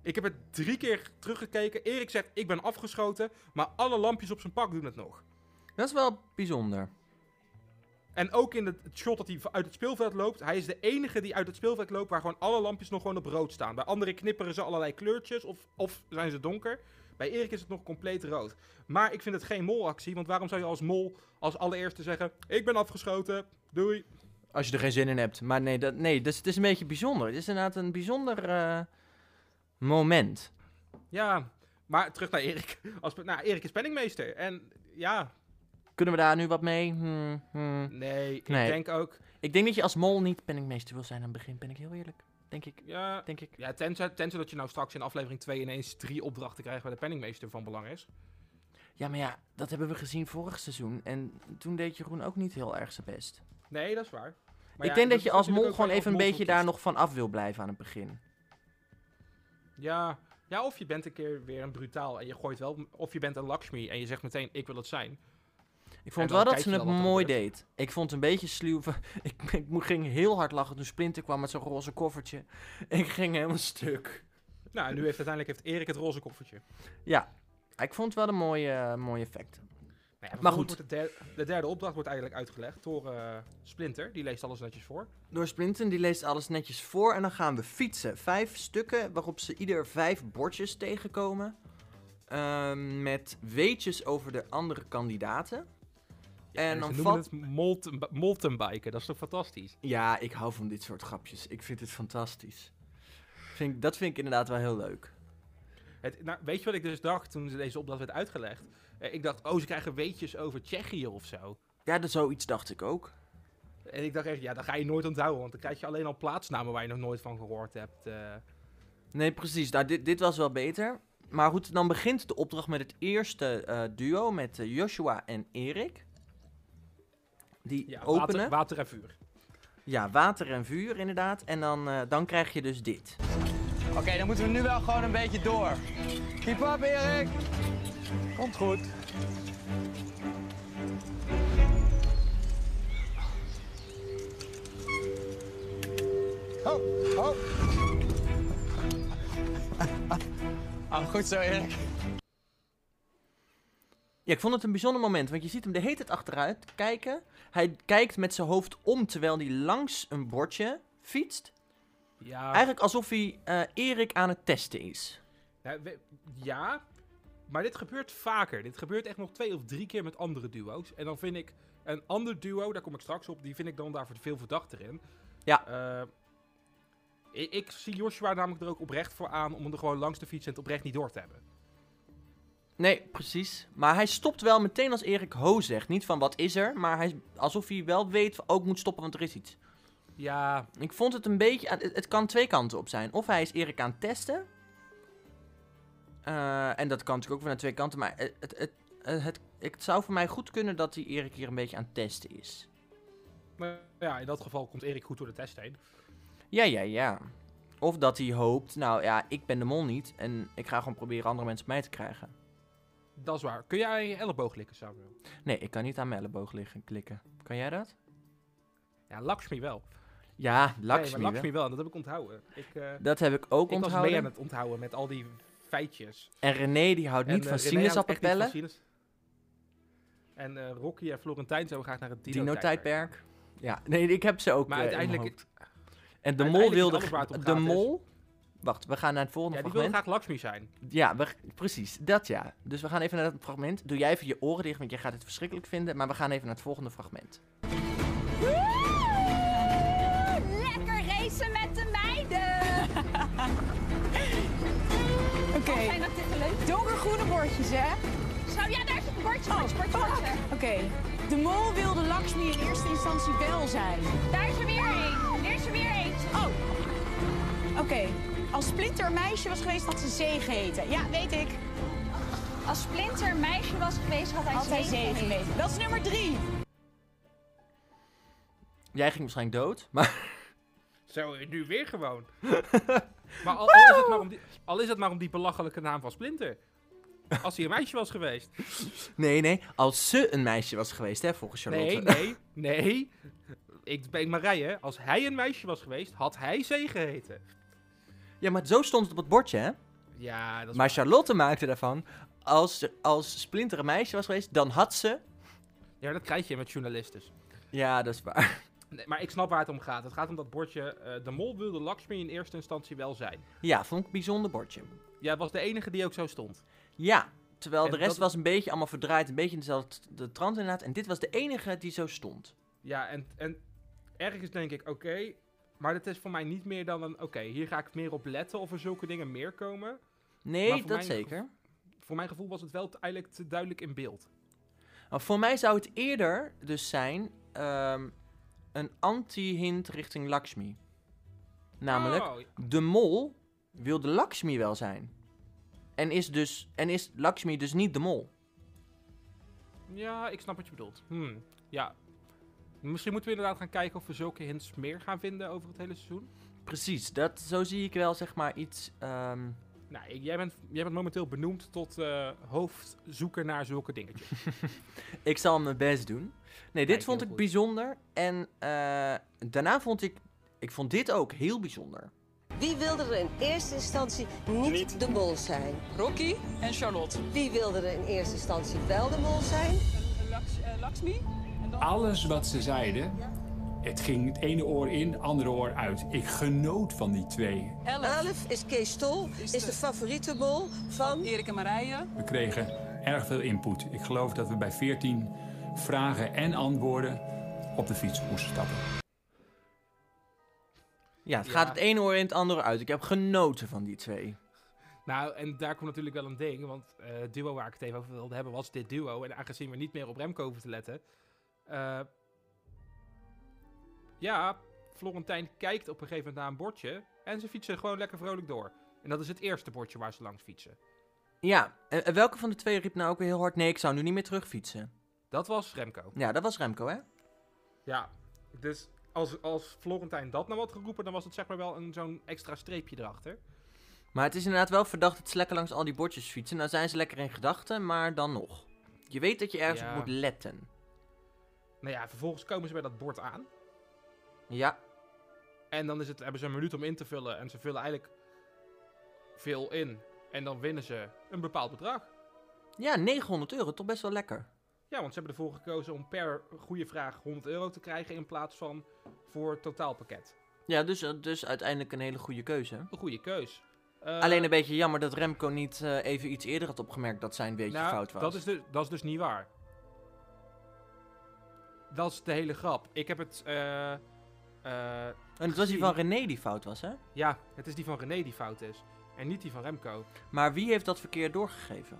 Ik heb het drie keer teruggekeken. Erik zegt, ik ben afgeschoten. Maar alle lampjes op zijn pak doen het nog. Dat is wel bijzonder. En ook in het shot dat hij uit het speelveld loopt. Hij is de enige die uit het speelveld loopt waar gewoon alle lampjes nog gewoon op rood staan. Bij anderen knipperen ze allerlei kleurtjes of, of zijn ze donker. Bij Erik is het nog compleet rood. Maar ik vind het geen molactie, want waarom zou je als mol als allereerste zeggen... Ik ben afgeschoten, doei. Als je er geen zin in hebt. Maar nee, dat, nee dus het is een beetje bijzonder. Het is inderdaad een bijzonder eh, moment. Ja, maar terug naar Erik. Als, nou, Erik is penningmeester. En ja, Kunnen we daar nu wat mee? Hmm, hmm. nee, ik Nee. denk ook... Ik denk dat je als mol niet penningmeester wil zijn aan het begin, ben ik heel eerlijk. Denk ik. Ja, Denk ik. ja tenzij, tenzij dat je nou straks in aflevering 2 ineens drie opdrachten krijgt waar de penningmeester van belang is. Ja, maar ja, dat hebben we gezien vorig seizoen. En toen deed Jeroen ook niet heel erg zijn best. Nee, dat is waar. Maar ik ja, denk dat je als mol gewoon even een beetje daar nog van af wil blijven aan het begin. Ja. ja, of je bent een keer weer een brutaal en je gooit wel... Of je bent een Lakshmi en je zegt meteen, ik wil het zijn. Ik vond wel dat ze het mooi deed. Ik vond het een beetje sluw. Ik, ik ging heel hard lachen toen Splinter kwam met zo'n roze koffertje. Ik ging helemaal stuk. Nou, en nu heeft uiteindelijk heeft Erik het roze koffertje. Ja, ik vond het wel een mooi, eh, mooi effect. Nou ja, Maar goed. De, derde, de derde opdracht wordt eigenlijk uitgelegd door eh, Splinter. Die leest alles netjes voor. Door Splinter, die leest alles netjes voor. En dan gaan we fietsen. Vijf stukken, waarop ze ieder vijf bordjes tegenkomen. Ehm, met weetjes over de andere kandidaten. En dan noemen valt... het molten, molten biken. Dat is toch fantastisch? Ja, ik hou van dit soort grapjes. Ik vind het fantastisch. Vind, ik- dat vind ik inderdaad wel heel leuk. Het, nou, weet je wat ik dus dacht toen ze deze opdracht werd uitgelegd? Eh, ik dacht, oh, ze krijgen weetjes over Tsjechië of zo. Ja, dat zoiets dacht ik ook. En ik dacht echt, ja, dat ga je nooit onthouden, want dan krijg je alleen al plaatsnamen waar je nog nooit van gehoord hebt. eh. Nee, precies. Nou, dit, dit was wel beter. Maar goed, dan begint de opdracht met het eerste eh, duo met Joshua en Erik. Die ja, openen. water, water en vuur. Ja, water en vuur inderdaad. En dan, eh, dan krijg je dus dit. Oké, dan moeten we nu wel gewoon een beetje door. Keep up, Erik. Komt goed. Ho, ho. Oh, goed zo, Erik. Ja, ik vond het een bijzonder moment, want je ziet hem de hele tijd achteruit kijken. Hij kijkt met zijn hoofd om terwijl hij langs een bordje fietst. Ja, Eigenlijk alsof hij eh, Erik aan het testen is. ja, we- ja, maar dit gebeurt vaker. Dit gebeurt echt nog twee of drie keer met andere duo's. En dan vind ik een ander duo, daar kom ik straks op, die vind ik dan daarvoor veel verdachter in. Ja. Eh, ik, ik zie Joshua namelijk er ook oprecht voor aan om er gewoon langs te fietsen en het oprecht niet door te hebben. Nee, precies. Maar hij stopt wel meteen als Erik ho zegt. Niet van wat is er, maar hij, alsof hij wel weet van ook moet stoppen, want er is iets. Ja, Ik vond het een beetje. Het, het kan twee kanten op zijn. Of hij is Erik aan het testen. Eh, en dat kan natuurlijk ook naar twee kanten. Maar het, het, het, het, het, zou voor mij goed kunnen dat hij Erik hier een beetje aan het testen is. maar ja, in dat geval komt Erik goed door de test heen. Ja, ja, ja. Of dat hij hoopt, nou ja, ik ben de mol niet. En ik ga gewoon proberen andere mensen bij te krijgen. Dat is waar. Kun jij je elleboog likken, Samuel? Nee, ik kan niet aan mijn elleboog liggen klikken. Kan jij dat? Ja, Lakshmi wel. Ja, Nee, Lakshmi. wel. Lakshmi wel, dat heb ik onthouden. Ik, eh, Dat heb ik ook ik was onthouden. mee aan het onthouden met al die feitjes. En René die houdt En, niet eh, van sinaasappellen. sinus- En eh, Rocky en Florentijn zouden graag naar het Dino-tijdperk. Ja, nee, ik heb ze ook Maar eh, uiteindelijk... En de mol wilde... De mol... Wacht, we gaan naar het volgende Ja, die wil fragment. graag Lakshmi zijn. Ja, we, precies. Dat ja. Dus we gaan even naar dat fragment. Doe jij even je oren dicht, want je gaat het verschrikkelijk vinden. Maar we gaan even naar het volgende fragment. Lekker racen met de meiden! Oké. Zijn dat dit leuk? Donkergroene bordjes, hè? Zo, ja, daar zit een bordje, Oh, bordje, bordje, bordje. Oké. De mol wilde Lakshmi in eerste instantie wel zijn. Daar is er weer één. Er is er weer eentje. Oh, Oké. Als Splinter een meisje was geweest, had ze Zee geheten. Ja, weet ik. als Splinter een meisje was geweest, had hij Had hij Zee Zee geheten. geheten. Dat is nummer drie. Jij ging waarschijnlijk dood, maar... Zo, nu weer gewoon. maar al, al, is het maar om die, al is het maar om die belachelijke naam van Splinter. Als hij een meisje was geweest. Nee, nee. Als ze een meisje was geweest, hè, volgens Charlotte. Nee, nee, nee. Ik ben Marije. Als hij een meisje was geweest, had hij Zee geheten. Ja, maar zo stond het op het bordje, hè? Ja, dat is Maar Charlotte maakte daarvan... Als, als Splinter een meisje was geweest, dan had ze... Ja, dat krijg je met journalisten. Ja, dat is waar. Nee, maar ik snap waar het om gaat. Het gaat om dat bordje. eh, de mol wilde Lakshmi in eerste instantie wel zijn. Ja, vond ik een bijzonder bordje. Jij was de enige die ook zo stond. Ja, terwijl En de rest dat- was een beetje allemaal verdraaid, een beetje in dezelfde trant inderdaad. En dit was de enige die zo stond. Ja, en, en ergens denk ik, oké. Maar het is voor mij niet meer dan een... Oké, hier ga ik meer op letten of er zulke dingen meer komen. Nee, dat zeker. Voor mijn gevoel was het wel eigenlijk te duidelijk in beeld. Maar voor mij zou het eerder dus zijn ehm, een anti-hint richting Lakshmi. Namelijk, Oh, de mol wilde Lakshmi wel zijn. En is, dus, en is Lakshmi dus niet de mol. Ja, ik snap wat je bedoelt. Hmm, ja. Misschien moeten we inderdaad gaan kijken of we zulke hints meer gaan vinden over het hele seizoen. Precies, dat, zo zie ik wel zeg maar iets... ehm, Nou, ik- jij bent, jij bent momenteel benoemd tot eh, hoofdzoeker naar zulke dingetjes. ik zal mijn best doen. Nee, dit vond ik goed. bijzonder. En eh, daarna vond ik... Ik vond dit ook heel bijzonder. Wie wilde er in eerste instantie niet, de mol zijn? Rocky en Charlotte. Wie wilde er in eerste instantie wel de mol zijn? Lakshmi? Alles wat ze zeiden, het ging het ene oor in, het andere oor uit. Ik genoot van die twee. Elf is Kees Stol, is, de favoriete mol van... Erik en Marije. We kregen erg veel input. Ik geloof dat we bij 14 vragen en antwoorden op de fiets moesten stappen. Ja, het Ja. gaat het ene oor in het andere uit. Ik heb genoten van die twee. nou, en daar komt natuurlijk wel een ding. Want eh, het duo waar ik het even over wilde hebben was dit duo. En aangezien we niet meer op Remco hoeven te letten. Eh, ja, Florentijn kijkt op een gegeven moment naar een bordje. En ze fietsen gewoon lekker vrolijk door. En dat is het eerste bordje waar ze langs fietsen. Ja, en welke van de twee riep nou ook weer heel hard... Nee, ik zou nu niet meer terugfietsen. Dat was Remco. Ja, dat was Remco, hè? Ja, dus als, als Florentijn dat nou had geroepen, dan was het zeg maar wel een, zo'n extra streepje erachter. Maar het is inderdaad wel verdacht dat ze lekker langs al die bordjes fietsen. Nou zijn ze lekker in gedachten, maar dan nog. Je weet dat je ergens Ja. op moet letten. Nou ja, vervolgens komen ze bij dat bord aan. Ja, En dan is het, hebben ze een minuut om in te vullen. En ze vullen eigenlijk veel in. En dan winnen ze een bepaald bedrag. ja 900 euro, toch best wel lekker. Ja, want ze hebben ervoor gekozen om per goede vraag 100 euro te krijgen. In plaats van voor het totaalpakket. Ja, dus, eh, dus uiteindelijk een hele goede keuze. Een goede keus. Eh, Alleen een beetje jammer dat Remco niet eh, even iets eerder had opgemerkt dat zijn beetje nou, fout was. Dat is, dus, dat is dus niet waar. Dat is de hele grap. Ik heb het. eh, eh, en het was die van René die fout was, hè? Ja, het is die van René die fout is. En niet die van Remco. Maar wie heeft dat verkeerd doorgegeven?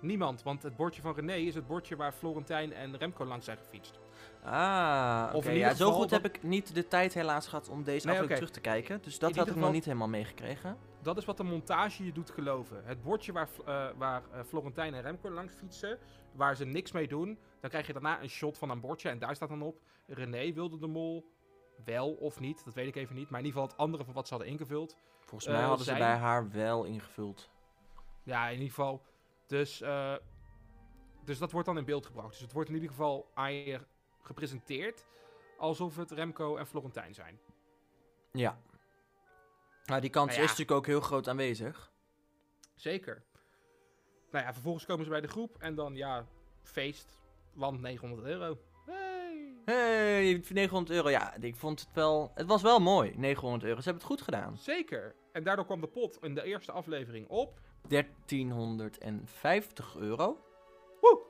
Niemand, want het bordje van René is het bordje waar Florentijn en Remco langs zijn gefietst. Ah, Of oké. in Ja, zo geval goed dat- heb ik niet de tijd helaas gehad om deze Nee, aflevering oké. terug te kijken. Dus dat In had ieder ik nog geval- niet helemaal meegekregen. Dat is wat de montage je doet geloven. Het bordje waar, eh, waar eh, Florentijn en Remco langs fietsen, waar ze niks mee doen, dan krijg je daarna een shot van een bordje en daar staat dan op: René wilde de mol wel of niet, dat weet ik even niet, maar in ieder geval het andere van wat ze hadden ingevuld. Volgens mij eh, hadden ze bij haar wel ingevuld. Ja, in ieder geval. Dus, dus dat wordt dan in beeld gebracht. Dus het wordt in ieder geval aan je gepresenteerd alsof het Remco en Florentijn zijn. Ja. Nou, die kans Nou ja. is natuurlijk ook heel groot aanwezig. Zeker. Nou ja, vervolgens komen ze bij de groep en dan, ja, feest, want 900 euro. Hey, 900 euro. Ja, ik vond het wel... Het was wel mooi, 900 euro. Ze hebben het goed gedaan. Zeker. En daardoor kwam de pot in de eerste aflevering op. 1350 euro. Woe!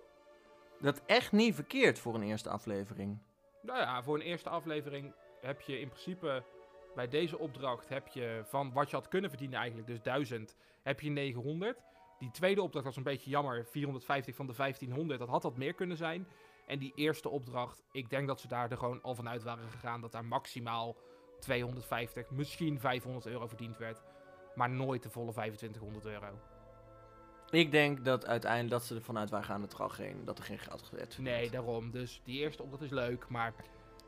Dat echt niet verkeerd voor een eerste aflevering. Nou ja, voor een eerste aflevering heb je in principe bij deze opdracht heb je van wat je had kunnen verdienen eigenlijk, dus 1000, heb je 900. Die tweede opdracht was een beetje jammer, 450 van de 1500, dat had wat meer kunnen zijn. En die eerste opdracht, ik denk dat ze daar er gewoon al vanuit waren gegaan dat daar maximaal 250, misschien 500 euro verdiend werd. Maar nooit de volle 2500 euro. Ik denk dat uiteindelijk dat ze ervan uit waren gaan dat er al geen, dat er geen geld werd. Nee, daarom. Dus die eerste opdracht is leuk, maar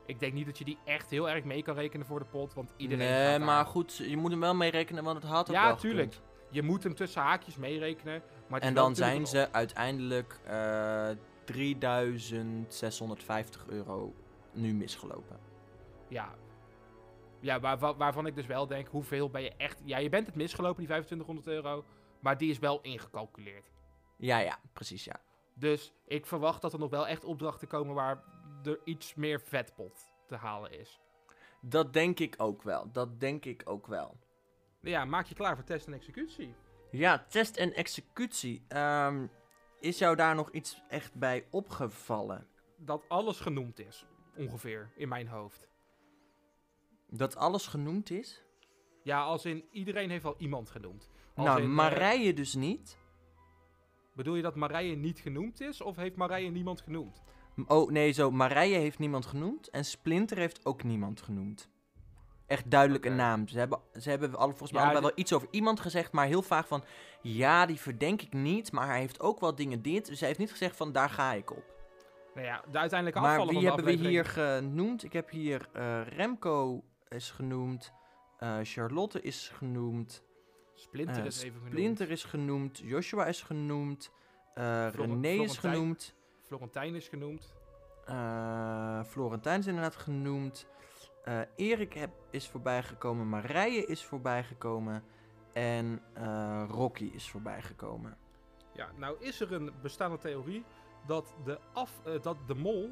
ik denk niet dat je die echt heel erg mee kan rekenen voor de pot, want iedereen Nee, gaat maar goed, je moet hem wel meerekenen, want het had ook Ja, tuurlijk. Je moet hem tussen haakjes meerekenen. Maar En dan zijn ze uiteindelijk eh 3650 euro nu misgelopen. Ja, ja waar, waar- waarvan ik dus wel denk, hoeveel ben je echt... Ja, je bent het misgelopen, die 2500 euro. Maar die is wel ingecalculeerd. Ja, ja, precies, ja. Dus ik verwacht dat er nog wel echt opdrachten komen waar er iets meer vetpot te halen is. Dat denk ik ook wel. Dat denk ik ook wel. Ja, maak je klaar voor test en executie. Ja, test en executie. Ehm, is jou daar nog iets echt bij opgevallen? Dat alles genoemd is, ongeveer, in mijn hoofd. Dat alles genoemd is? Ja, als in iedereen heeft al iemand genoemd. Als nou, in, eh, Marije dus niet. bedoel je dat Marije niet genoemd is, of heeft Marije niemand genoemd? Oh, nee, zo. Marije heeft niemand genoemd. En Splinter heeft ook niemand genoemd. Echt duidelijk een naam. Ze hebben, ze hebben alle, volgens mij Ja, allebei die- wel iets over iemand gezegd, maar heel vaag van... Ja, die verdenk ik niet, maar hij heeft ook wel dingen dit. Dus hij heeft niet gezegd van, daar ga ik op. Nou ja, de uiteindelijke Maar wie van de hebben we hier genoemd? Ik heb hier eh, Remco is genoemd. eh, Charlotte is genoemd. Splinter eh, is even genoemd. Splinter is genoemd. Joshua is genoemd. Flor- René is genoemd. Florentijn is genoemd. eh Florentijn is inderdaad genoemd. eh Erik heb, is voorbijgekomen. Marije is voorbijgekomen. En eh, Rocky is voorbijgekomen. Ja, nou is er een bestaande theorie dat de, af, dat de mol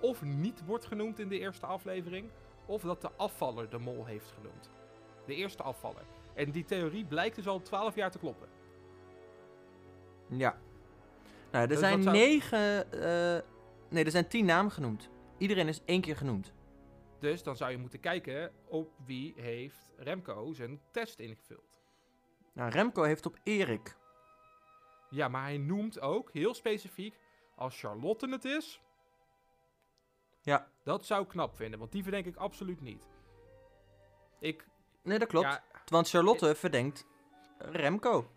of niet wordt genoemd in de eerste aflevering, of dat de afvaller de mol heeft genoemd. De eerste afvaller. En die theorie blijkt dus al 12 jaar te kloppen. Ja. Nou, er Dus zijn zou- negen... eh, nee, er zijn tien namen genoemd. Iedereen is één keer genoemd. Dus dan zou je moeten kijken op wie heeft Remco zijn test ingevuld. Nou, Remco heeft op Erik. Ja, maar hij noemt ook heel specifiek als Charlotte het is. Ja. Dat zou ik knap vinden, want die verdenk ik absoluut niet. Ik, Nee, dat klopt. Ja. Want Charlotte verdenkt Remco.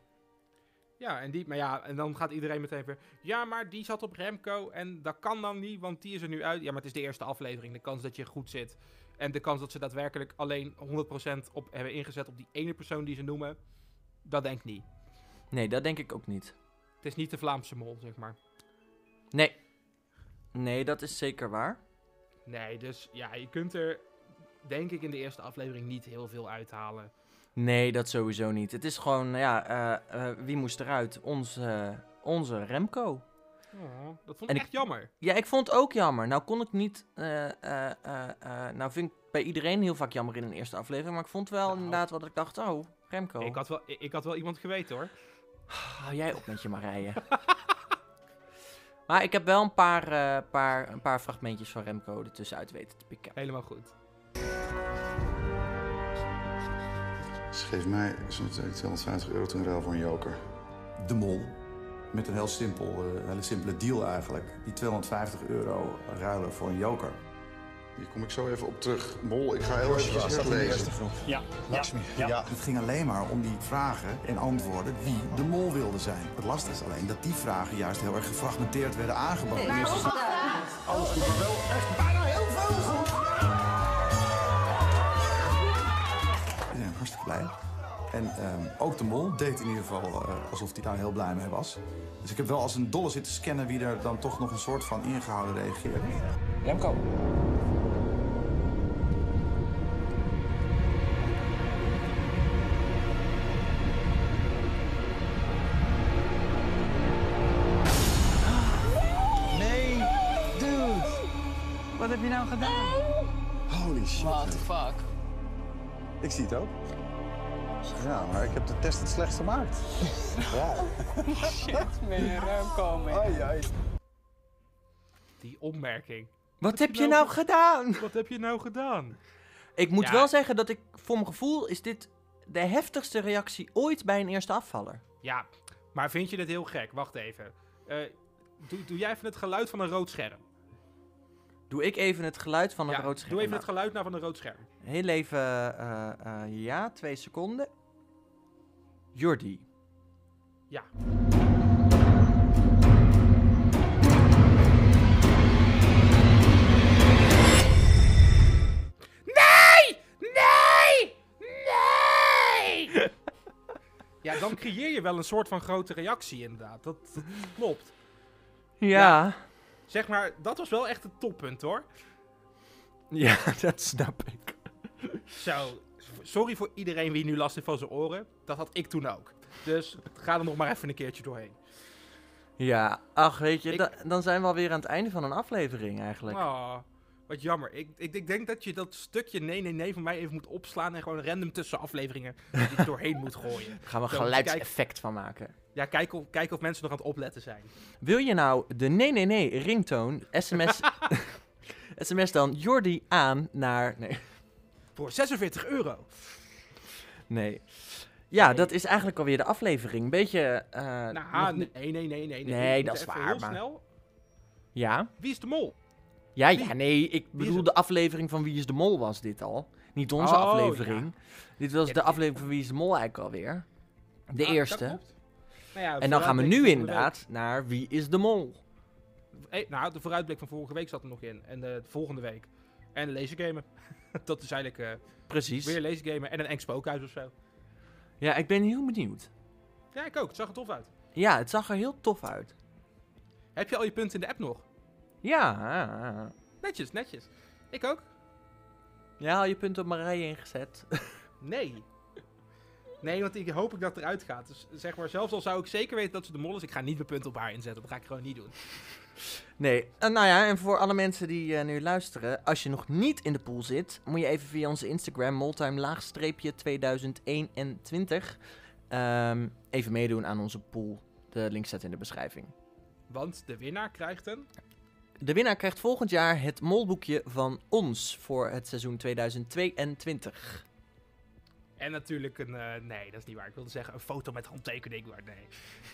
Ja, en die, maar ja, en dan gaat iedereen meteen weer. Ja, maar die zat op Remco en dat kan dan niet, want die is er nu uit. Ja, maar het is de eerste aflevering. De kans dat je goed zit en de kans dat ze daadwerkelijk alleen 100% op hebben ingezet op die ene persoon die ze noemen, dat denk ik niet. Nee, dat denk ik ook niet. Het is niet de Vlaamse mol, zeg maar. Nee. Nee, dat is zeker waar. Nee, dus ja, je kunt er denk ik in de eerste aflevering niet heel veel uithalen. Nee, dat sowieso niet. Het is gewoon, ja, eh, eh, wie moest eruit? Onze, onze Remco. Oh, dat vond En ik ik- echt jammer. Ja, ik vond het ook jammer. Nou kon ik niet... eh, eh, eh, eh, nou vind ik bij iedereen heel vaak jammer in een eerste aflevering. Maar ik vond wel inderdaad wat ik dacht, oh, Remco. Ik had, wel, ik, had wel iemand geweten hoor. Hou jij op met je Marije. maar ik heb wel een paar, eh, paar, een paar fragmentjes van Remco ertussen uit weten te pikken. Helemaal goed. Ze geeft mij zo'n 250 euro ten ruil voor een joker. De mol. Met een heel simpel, eh, hele simpele deal eigenlijk. Die 250 euro ruilen voor een joker. Hier kom ik zo even op terug. Mol, ik ga heel even de lezen. eerste groep. Ja. Lakshmi. Ja. Het ging alleen maar om die vragen en antwoorden wie de mol wilde zijn. Het lastige is alleen dat die vragen juist heel erg gefragmenteerd werden aangeboden. Maar Eerst- ook Alles goed, maar wel echt En ehm, ook de mol deed in ieder geval eh, alsof hij daar heel blij mee was. Dus ik heb wel als een dolle zitten scannen wie er dan toch nog een soort van ingehouden reageerde. Remco. Nee, dude. Wat heb je nou gedaan? Holy shit. What the fuck? Ik zie het ook. Ja, maar ik heb de test het slechtst gemaakt. ja. Shit, ben je Remco, man. Ai, ai. Die opmerking. Wat heb je nou gedaan? Wat heb je nou gedaan? Ik moet Ja. wel zeggen dat ik, voor mijn gevoel, is dit de heftigste reactie ooit bij een eerste afvaller. Ja, maar vind je dit heel gek? Wacht even. Eh, doe, doe jij even het geluid van een rood scherm. Doe ik even het geluid van een Ja, rood scherm. Doe even Nou, het geluid naar van een rood scherm. Heel even, eh, eh, ja, twee seconden. Jordi. Ja. Nee! Nee! Nee! ja, dan creëer je wel een soort van grote reactie inderdaad. Dat, dat klopt. Ja. Zeg maar, dat was wel echt het toppunt hoor. Ja, dat snap ik. Zo, sorry voor iedereen wie nu last heeft van zijn oren. Dat had ik toen ook. Dus ga er nog maar even een keertje doorheen. Ja, ach weet je, da- dan zijn we alweer aan het einde van een aflevering eigenlijk. Oh, wat jammer. Ik, ik, ik denk dat je dat stukje nee, nee, nee van mij even moet opslaan en gewoon random tussen afleveringen er doorheen moet gooien. Daar gaan we een geluidseffect van maken. Ja, kijk of, kijk of mensen nog aan het opletten zijn. Wil je nou de nee nee nee ringtoon, sms, sms dan Jordi aan naar... Nee. Voor 46 euro. Nee. Ja, dat is eigenlijk alweer de aflevering. Beetje... eh, Nou, nog nee, nee, nee, nee. Nee, We dat is waar, Heel maar- snel. Ja? Wie is de mol? Ja, ja, nee, ik bedoel de aflevering van Wie is de Mol was dit al. Niet onze Oh, aflevering. Dit was de aflevering van Wie is de Mol eigenlijk alweer. De Ah, eerste. Nou ja, En dan gaan we nu inderdaad naar Wie is de Mol. week. Eh, nou, de vooruitblik van vorige week zat er nog in. En de volgende week. En lasergamen. dat is eigenlijk eh, Precies. weer lasergamen en een eng spookhuis of zo. Ja, ik ben heel benieuwd. Ja, ik ook. Het zag er tof uit. Ja, het zag er heel tof uit. Heb je al je punten in de app nog? Ja. Netjes, netjes. Ik ook. Ja, al je punten op Marije ingezet. Nee. Nee, want ik hoop ik dat het eruit gaat. Dus zeg maar, zelfs al zou ik zeker weten dat ze de mol is, ik ga niet mijn punten op haar inzetten. Dat ga ik gewoon niet doen. Nee, eh, nou ja, en voor alle mensen die eh, nu luisteren, als je nog niet in de pool zit, moet je even via onze Instagram, moltime-laagstreepje 2021, ehm, even meedoen aan onze pool. De link staat in de beschrijving. Want de winnaar krijgt een... De winnaar krijgt volgend jaar het molboekje van ons voor het seizoen 2022. En natuurlijk een... eh, nee, dat is niet waar. Ik wilde zeggen een foto met handtekening. Maar nee.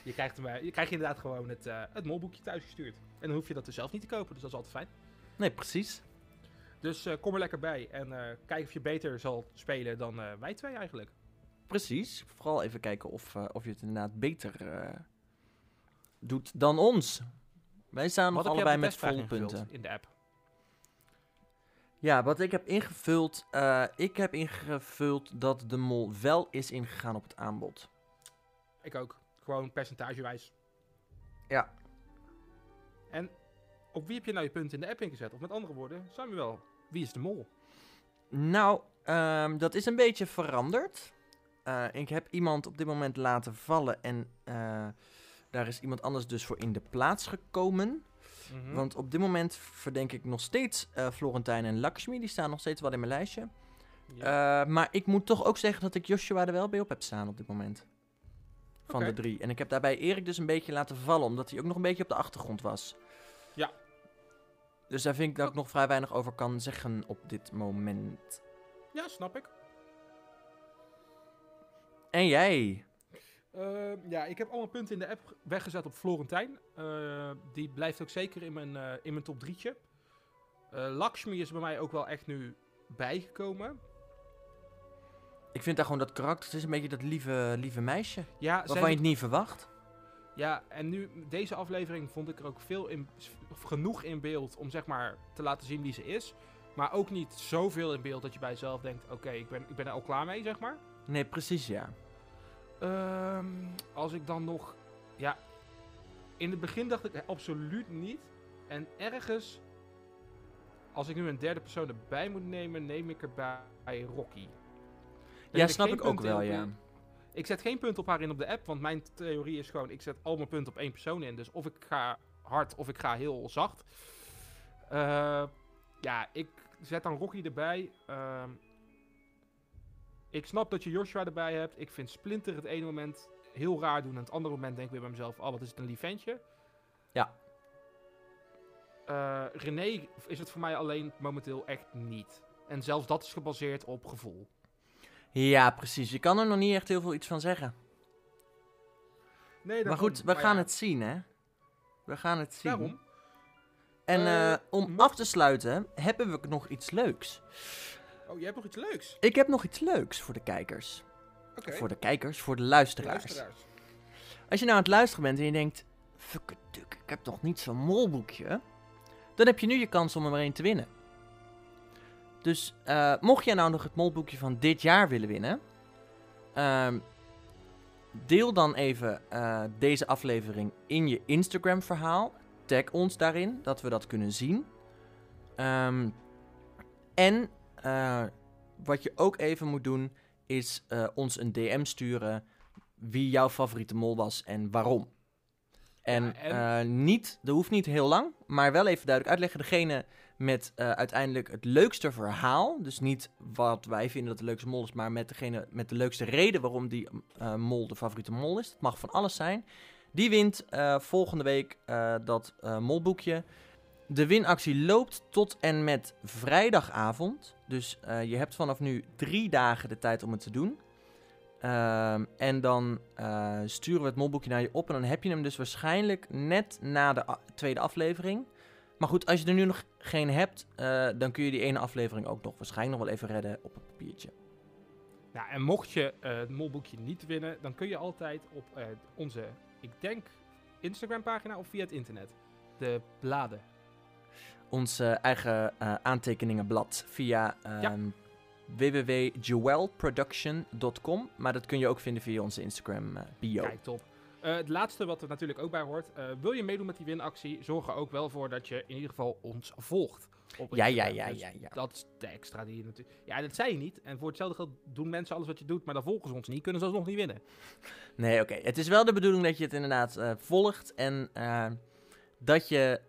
Je krijgt, hem, eh, je krijgt inderdaad gewoon het, eh, het molboekje thuisgestuurd. En dan hoef je dat dus zelf niet te kopen. Dus dat is altijd fijn. Nee, precies. Dus kom er lekker bij. En kijk of je beter zal spelen dan wij twee eigenlijk. Precies. Vooral even kijken of, of je het inderdaad beter doet dan ons. Wij staan nog allebei met volle punten. in de app? Ja, wat ik heb ingevuld. eh, ik heb ingevuld dat de mol wel is ingegaan op het aanbod. Ik ook. Gewoon percentagewijs. Ja. En op wie heb je nou je punten in de app ingezet? Of met andere woorden, Samuel, wie is de mol? Nou, ehm, dat is een beetje veranderd. Eh, ik heb iemand op dit moment laten vallen en eh, daar is iemand anders dus voor in de plaats gekomen. Mhm. Want op dit moment verdenk ik nog steeds eh, Florentijn en Lakshmi. Die staan nog steeds wel in mijn lijstje. Eh, maar ik moet toch ook zeggen dat ik Joshua er wel bij op heb staan op dit moment. Van de drie. En ik heb daarbij Erik dus een beetje laten vallen, omdat hij ook nog een beetje op de achtergrond was. Ja. Dus daar vind ik dat ik nog vrij weinig over kan zeggen op dit moment. Ja, snap ik. En jij? Ehm, ja, ik heb allemaal punten in de app weggezet op Florentijn. Eh, die blijft ook zeker in mijn, eh, in mijn top drietje. Eh Lakshmi is bij mij ook wel echt nu bijgekomen. Ik vind daar gewoon dat karakter, het is een beetje dat lieve, lieve meisje. Ja, waarvan je het niet verwacht. Ja, en nu, deze aflevering vond ik er ook veel in, genoeg in beeld om zeg maar te laten zien wie ze is. Maar ook niet zoveel in beeld dat je bij jezelf denkt, oké, ik, ben, ik ben er al klaar mee, zeg maar. Nee, precies ja. Ehm, als ik dan nog, ja, in het begin dacht ik eh, absoluut niet. En ergens, als ik nu een derde persoon erbij moet nemen, neem ik erbij Rocky. Ja, snap ik ook wel, in ja. Ik zet geen punt op haar in op de app, want mijn theorie is gewoon, ik zet al mijn punten op één persoon in. Dus of ik ga hard of ik ga heel zacht. Eh, ja, ik zet dan Rocky erbij. Ehm, ik snap dat je Joshua erbij hebt. Ik vind Splinter het ene moment heel raar doen. En het andere moment denk ik weer bij mezelf, oh wat is het een lief ventje. Ja. Eh, René is het voor mij alleen momenteel echt niet. En zelfs dat is gebaseerd op gevoel. Ja, precies. Je kan er nog niet echt heel veel iets van zeggen. Nee, Maar goed, we gaan het zien, hè? We gaan het zien. Daarom. En Eh, eh, om af te sluiten, hebben we nog iets leuks. Oh, jij hebt nog iets leuks? Ik heb nog iets leuks voor de kijkers. Voor de kijkers, voor de luisteraars. Luisteraars. Als je nou aan het luisteren bent en je denkt... Fuckaduk, ik heb nog niet zo'n molboekje. Dan heb je nu je kans om er maar één te winnen. Dus eh, mocht jij nou nog het molboekje van dit jaar willen winnen... ehm, deel dan even eh, deze aflevering in je Instagram verhaal. Tag ons daarin, dat we dat kunnen zien. Ehm, en eh, wat je ook even moet doen, is eh, ons een DM sturen wie jouw favoriete mol was en waarom. En, en- eh, niet, dat hoeft niet heel lang, maar wel even duidelijk uitleggen. Degene met uiteindelijk het leukste verhaal, dus niet wat wij vinden dat de leukste mol is, maar met degene met de leukste reden waarom die mol de favoriete mol is. Het mag van alles zijn. Die wint volgende week dat molboekje. De winactie loopt tot en met vrijdagavond. Dus eh, je hebt vanaf nu drie dagen de tijd om het te doen. Ehm, en dan eh, sturen we het molboekje naar je op. En dan heb je hem dus waarschijnlijk net na de tweede aflevering. Maar goed, als je er nu nog geen hebt, eh, dan kun je die ene aflevering ook nog waarschijnlijk nog wel even redden op een papiertje. Nou, en mocht je het molboekje niet winnen, dan kun je altijd op onze, ik denk, Instagram pagina of via het internet. De bladen. Ons eh, eigen eh, aantekeningenblad via ehm www.jewelproduction.com. Maar dat kun je ook vinden via onze Instagram eh, bio. Kijk, top. Het laatste wat er natuurlijk ook bij hoort. wil je meedoen met die winactie? Zorg er ook wel voor dat je in ieder geval ons volgt. Op Ja, ja, Instagram. ja, Dus ja, ja. Dat is de extra die je natuurlijk... Ja, dat zei je niet. En voor hetzelfde geld doen mensen alles wat je doet, maar dan volgen ze ons niet. Kunnen ze alsnog niet winnen. Nee, oké. Het is wel de bedoeling dat je het inderdaad volgt en dat je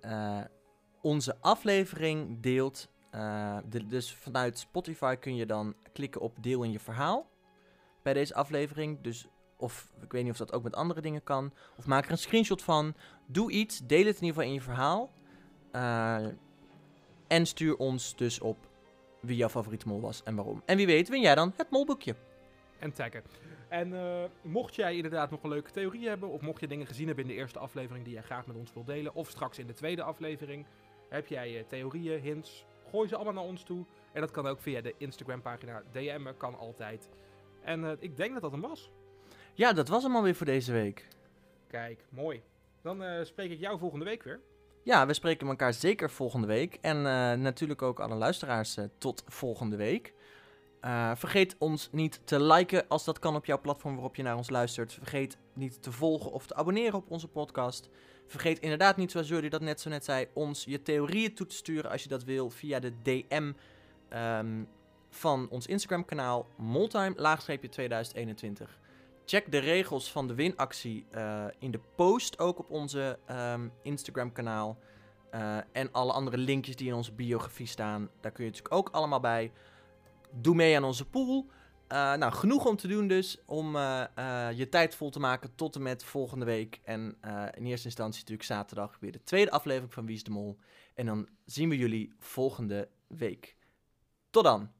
onze aflevering deelt. Eh, dus vanuit Spotify kun je dan klikken op deel in je verhaal bij deze aflevering. Dus of ik weet niet of dat ook met andere dingen kan. Of maak er een screenshot van. Doe iets. Deel het in ieder geval in je verhaal. Eh, en stuur ons dus op wie jouw favoriete mol was en waarom. En wie weet win jij dan het molboekje. En taggen. En eh, mocht jij inderdaad nog een leuke theorie hebben, of mocht je dingen gezien hebben in de eerste aflevering die jij graag met ons wilt delen, of straks in de tweede aflevering, heb jij eh, theorieën, hints, gooi ze allemaal naar ons toe. En dat kan ook via de Instagram pagina DM'en, kan altijd. En eh, ik denk dat dat hem was. Ja, dat was hem alweer voor deze week. Kijk, mooi. Dan eh, spreek ik jou volgende week weer. Ja, we spreken elkaar zeker volgende week. En natuurlijk ook alle luisteraars tot volgende week. Eh, vergeet ons niet te liken als dat kan op jouw platform waarop je naar ons luistert. Vergeet niet te volgen of te abonneren op onze podcast. Vergeet inderdaad niet, zoals Jordi dat net zo net zei, ons je theorieën toe te sturen als je dat wil via de DM ehm, van ons Instagram kanaal Moltime laagstreepje 2021. Check de regels van de winactie eh, in de post ook op onze ehm, Instagram kanaal. Eh, en alle andere linkjes die in onze biografie staan, daar kun je natuurlijk ook allemaal bij. Doe mee aan onze pool. Eh, nou, genoeg om te doen dus, om eh, eh, je tijd vol te maken tot en met volgende week. En in eerste instantie natuurlijk zaterdag weer de tweede aflevering van Wie is de Mol. En dan zien we jullie volgende week. Tot dan!